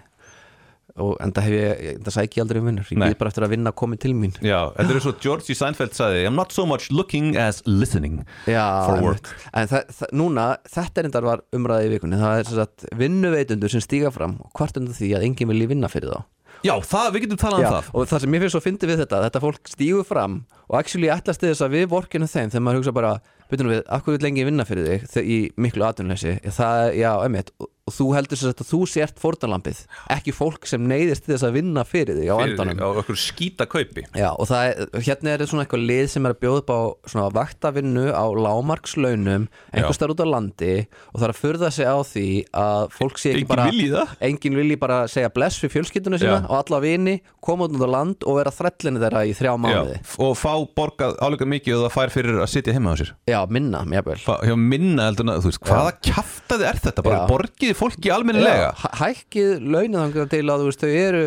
Og enda hef ég, enda sækja ég aldrei um vinnur. Ég býð bara eftir að vinna komið til mín. Já, þetta er svo George Seinfeld sagði I'm not so much looking as listening Já, For work. en það, það, núna, þetta er endar var umræði í vikunni. Það er sem sagt vinnuveitundur sem stíga fram og hvart undan því að enginn vilji vinna fyrir þá. Já, það, við getum talað um það. og það sem mér finnst svo fyndi við þetta þetta fólk stígur fram og actually til þess að við vorkinu þeim þegar maður hugsa bara byrjunum við, hverju vil lengi vinna fyrir þig? Þegar í miklu atvinnleysi það, já, einmitt, og, og þú heldur sér að þú sért fórtanlampið, ekki fólk sem neyðist þess að vinna fyrir þig á endanum. Á okkur skýta kaupi Já, og það er, hérna er svona eitthvað lið sem er að bjóða upp á svona vaktavinnu á lámarkslaunum einhvers þar út á landi og það er að furða sig á því að fólk sé ekki Enginn bara vilji það. enginn vilji bara segja bless fyrir fjölskyldunum sína Já. og alla vini, koma út á land og vera þrellinni þeirra í þrjá mánuði. Já, og fá borgað álega mikið og það fær fyrir að sitja heima á sér. Já, minna, mjög vel hjá minna heldur þú veist, hvaða kjaftaði er þetta? Bara Já. borgiði fólki almennilega? Já, hæ- Hækkið launið til að þú veist, þau eru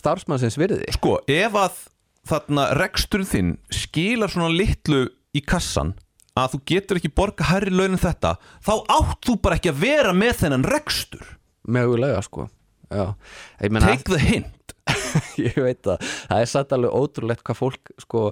starfsmannsins virði. Sko, ef að þarna reksturinn þinn skilar svona litlu í kassan að þú getur ekki borga hærri laun en þetta þá átt þú bara ekki að vera með þennan rekstur. Mögulega, sko. Já, ég meina Take the hint ég veit það, það er satt alveg ótrúlegt hvað fólk sko,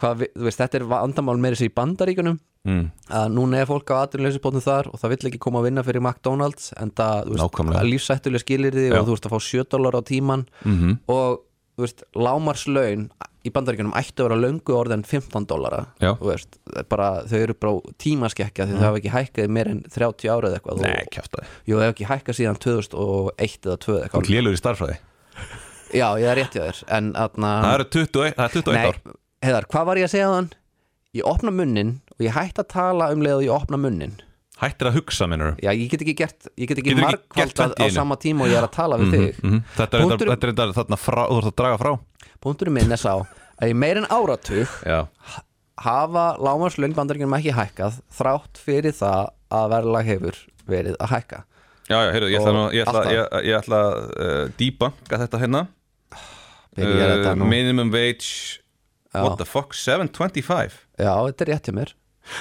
hvað, veist, þetta er vandamál meiri sér í bandaríkunum mm. að núna er fólk á atvinnleysibóttum þar og það vill ekki koma að vinna fyrir McDonalds en það, þú veist, Nákvæmlega. að lífsættulega skilir Já. og þú veist að fá 7 dólar á tíman Mhm. og þú veist, lámarslaun í bandaríkunum ættu að vera löngu orðin 15 dólara þú veist, það er bara, þau eru bara tímaskekkja því þau hafa ekki hækkað meir en 30 ára eða eitthvað Nei, og, kjaftaði jú, þau hafa ekki hækkað síðan 2001 eða 2 eða Þú eitthvað ert lélur í starffræði Já, ég er rétt hjá þér en atna, Það eru 21, það er 21 Nei, ár. Heiðar, hvað var ég að segja þann? Ég opna munnin og ég hætti að tala um leið og ég opna munnin. Hættir að hugsa, minnur Já, ég get ekki gert, ég get ekki Getur ekki gert í á einu. sama tíma og ég er að tala við þig. mm Þetta er Punktur- þetta, er þetta þarna frá, þú ert að draga frá. Punkturinn minn er sá að í meir en áratug Já, hafa lámarslaun bandaríkjum ekki hækkað þrátt fyrir það að verðlag hefur verið að hækka. Já, já heyrðu, ég ætla, nú, ég ætla, ég, ég ætla að uh, debanka þetta hérna uh, Minimum wage Já. What the fuck, 725 Já, þetta er rétt hjá mér.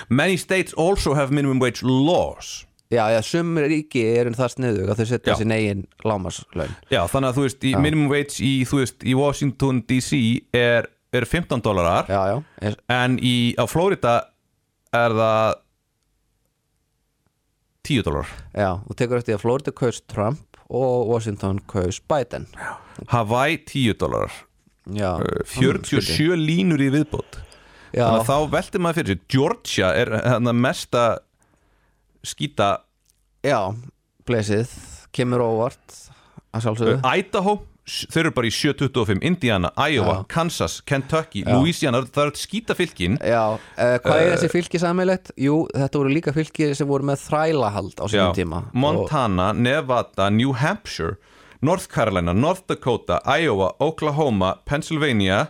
Many states also have minimum wage laws. Já, já, sumur ríki eru það sniðug að þau setja Já. sin eigin lámarslaun Já, þannig að þú veist, minimum wage í, veist, í Washington DC er, er 15 dólarar er, en í, á Florida er það 10 dólar já, þú tekur eftir að Florida kaus Trump og Washington kaus Biden. Hawaii 10 dólarar. Já, 47 línur í viðbót. Já, þannig að þá veltir maður fyrir sér. Georgia er hann mesta skýta já, blesið. Kemur óvart að sjálfsögðu. Idaho, s- þeir eru bara í 725 Indiana, Iowa, Já. Kansas, Kentucky Já. Louisiana, það eru skýta fylkin Já, uh, hvað er þessi fylki sammeilegt? Jú, þetta voru líka fylki sem voru með þrælahald á sínum tíma Montana, Nevada, New Hampshire North Carolina, North Dakota Iowa, Oklahoma, Pennsylvania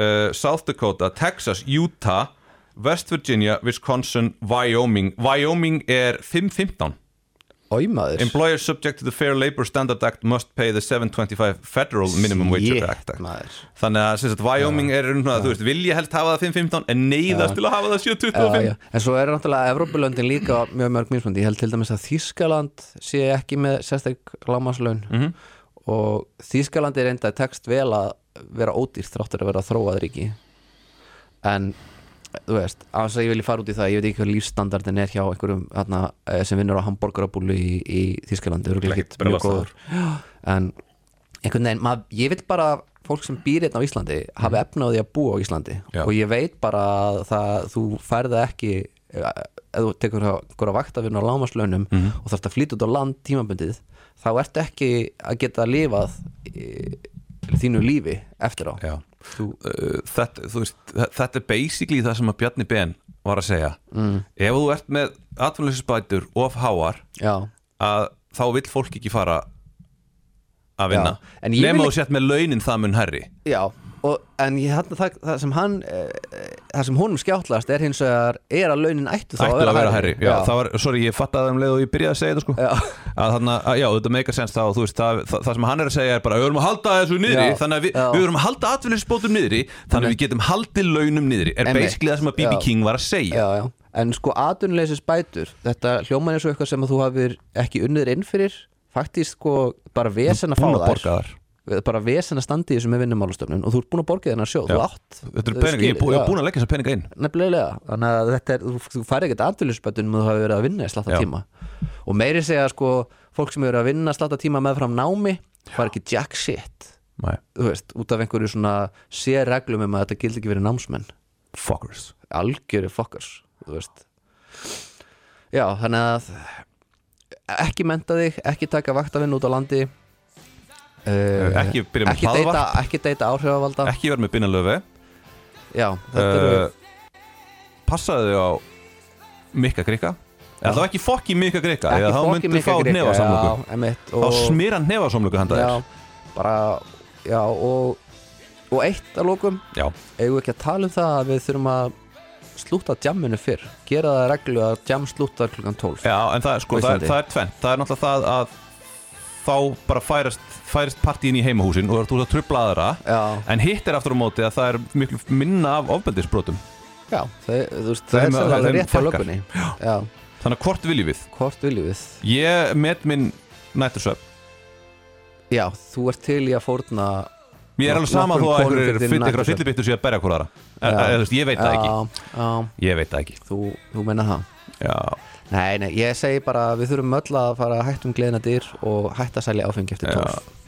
uh, South Dakota Texas, Utah West Virginia, Wisconsin, Wyoming Wyoming er 515 og Óimaður Employers subject to the Fair Labor Standard Act must pay the 725 Federal Minimum Wage Act maður. Þannig að sagt, Wyoming er um það, þú veist, vilja helst hafa það 515 en neyðast til að hafa það 725 Já, já. En svo er náttúrulega Evrópulöndin líka mjög mörg mismundi. Ég held til dæmis að Þískaland sé ekki með sérstak lámaslaun Mhm. og Þýskalandi er enda tekst vel að vera ódýrt þráttur að vera þróað ríki. En þú veist, að ég vilja fara út í það ég veit ekki hvað lífsstandardin er hjá einhverjum þarna, eh, sem vinnur á hambúrgarabúlu í, í Þýskalandi, eru Ekkert ekki mjög góður. En einhvern veginn, mað, ég vil bara að fólk sem býr hérna á Íslandi hafi efna á því að búa á Íslandi. Já. og ég veit bara að það, þú færða ekki ef þú tekur einhverja vaktavinn á lámaslaunum og þarfst að flytja út á land tímabundið þá ertu ekki að geta lifað í, þínu lífi eftir á. Þú, uh, þetta, þú veist, þe- þetta er basically það sem að Bjarni Ben var að segja. Mm. ef þú ert með atvinnleysinsbætur of háar að þá vill fólk ekki fara að vinna. Nema vil þú sett með launin það mun herri já og, en ég, það, það, það sem hann eh, það sem honum skjáttlast er hins vegar er að launin ættu þá ættu að vera herri já, já, það var, sorry, ég fattaði um leið og ég byrjaði að segja þetta sko. Að þarna, að, já, þetta meika sens þá þú veist, það, það, það sem hann er að segja er bara við höfum að halda þessu niðri, Já, þannig að já. við höfum að halda atvinninsbótum niðri þannig að við getum haldið launum niðri er Einmitt. basically það sem að B.B. King var að segja. En sko atvinnuleysis bætur þetta hljóman er svo eitthvað sem að þú hafir ekki unnið bara vesen að fá búin að þær borga þar bara vesen að standa í þessu með vinnumálastofnun og þú ert búin að borga þennan sjóð, Já. þú átt þetta er Þú peninga, ég er bú- skilur, ég já. búin að leggja þessa peninga inn. Nefnilega, þannig að þetta er þú, færi ekkert atvinnulisbætun með þú hafi verið að vinna í slatta tíma. Og meiri segja sko fólk sem eru að vinna slatta tíma meðfram námi fara ekki jack shit. Nei, þú veist, út af einhverju svona sér reglum um að þetta gildi ekki verið námsmenn. Fuckers. Algjöri fokkars þú veist. Já, þannig að ekki menta þig, ekki taka vaktavinn út á landi uh, ekki byrja með hlaðvarp. ekki deyta áhrifavalda. Ekki vera með binnalöfi já, þetta eru uh, passaðu þig á Mikka Grika Já. eða þá ekki fokki Mikka ekki eða þá fokki myndu Mikka fá nefasamlöku þá smýra nefasamlöku handa þér. Bara já, og, og eitt að lókum eigum við ekki að tala um það að við þurfum að slúta djamminu fyrr? Gera það reglu að djam slúta klukkan 12 já en það, er sko, það, er, það er tvennt. Það er náttúrulega það að þá bara færast, færist partíin í heimahúsin og þú ert að trubla aðra. Já, en hitt er aftur á móti að það er miklu minna af ofbeldisbrotum. Já það, þú veist, Þeim- það er sem alveg rétt lögunni já, þannig að hvort viljum við? Hvort viljum við? Ég met minn nættursöp já, þú ert til í að fórna mér er alveg sama þó að konum einhverjur fyrir nætursvefn. fyllibittu sé að berja veist, ég veit það ekki. Ég veit það ekki. Þú menna það? Já, nei, nei, ég segi bara að við þurfum öll að fara hætta um gleðina dyr og hætta að selja áfengi eftir. 12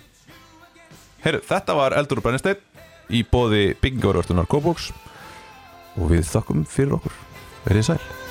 Heyrðu, þetta var Eldur og Brennisteinn í bóði byggingavarvörstunar Kópóks og við þakkum fyrir okkur. Verið sæl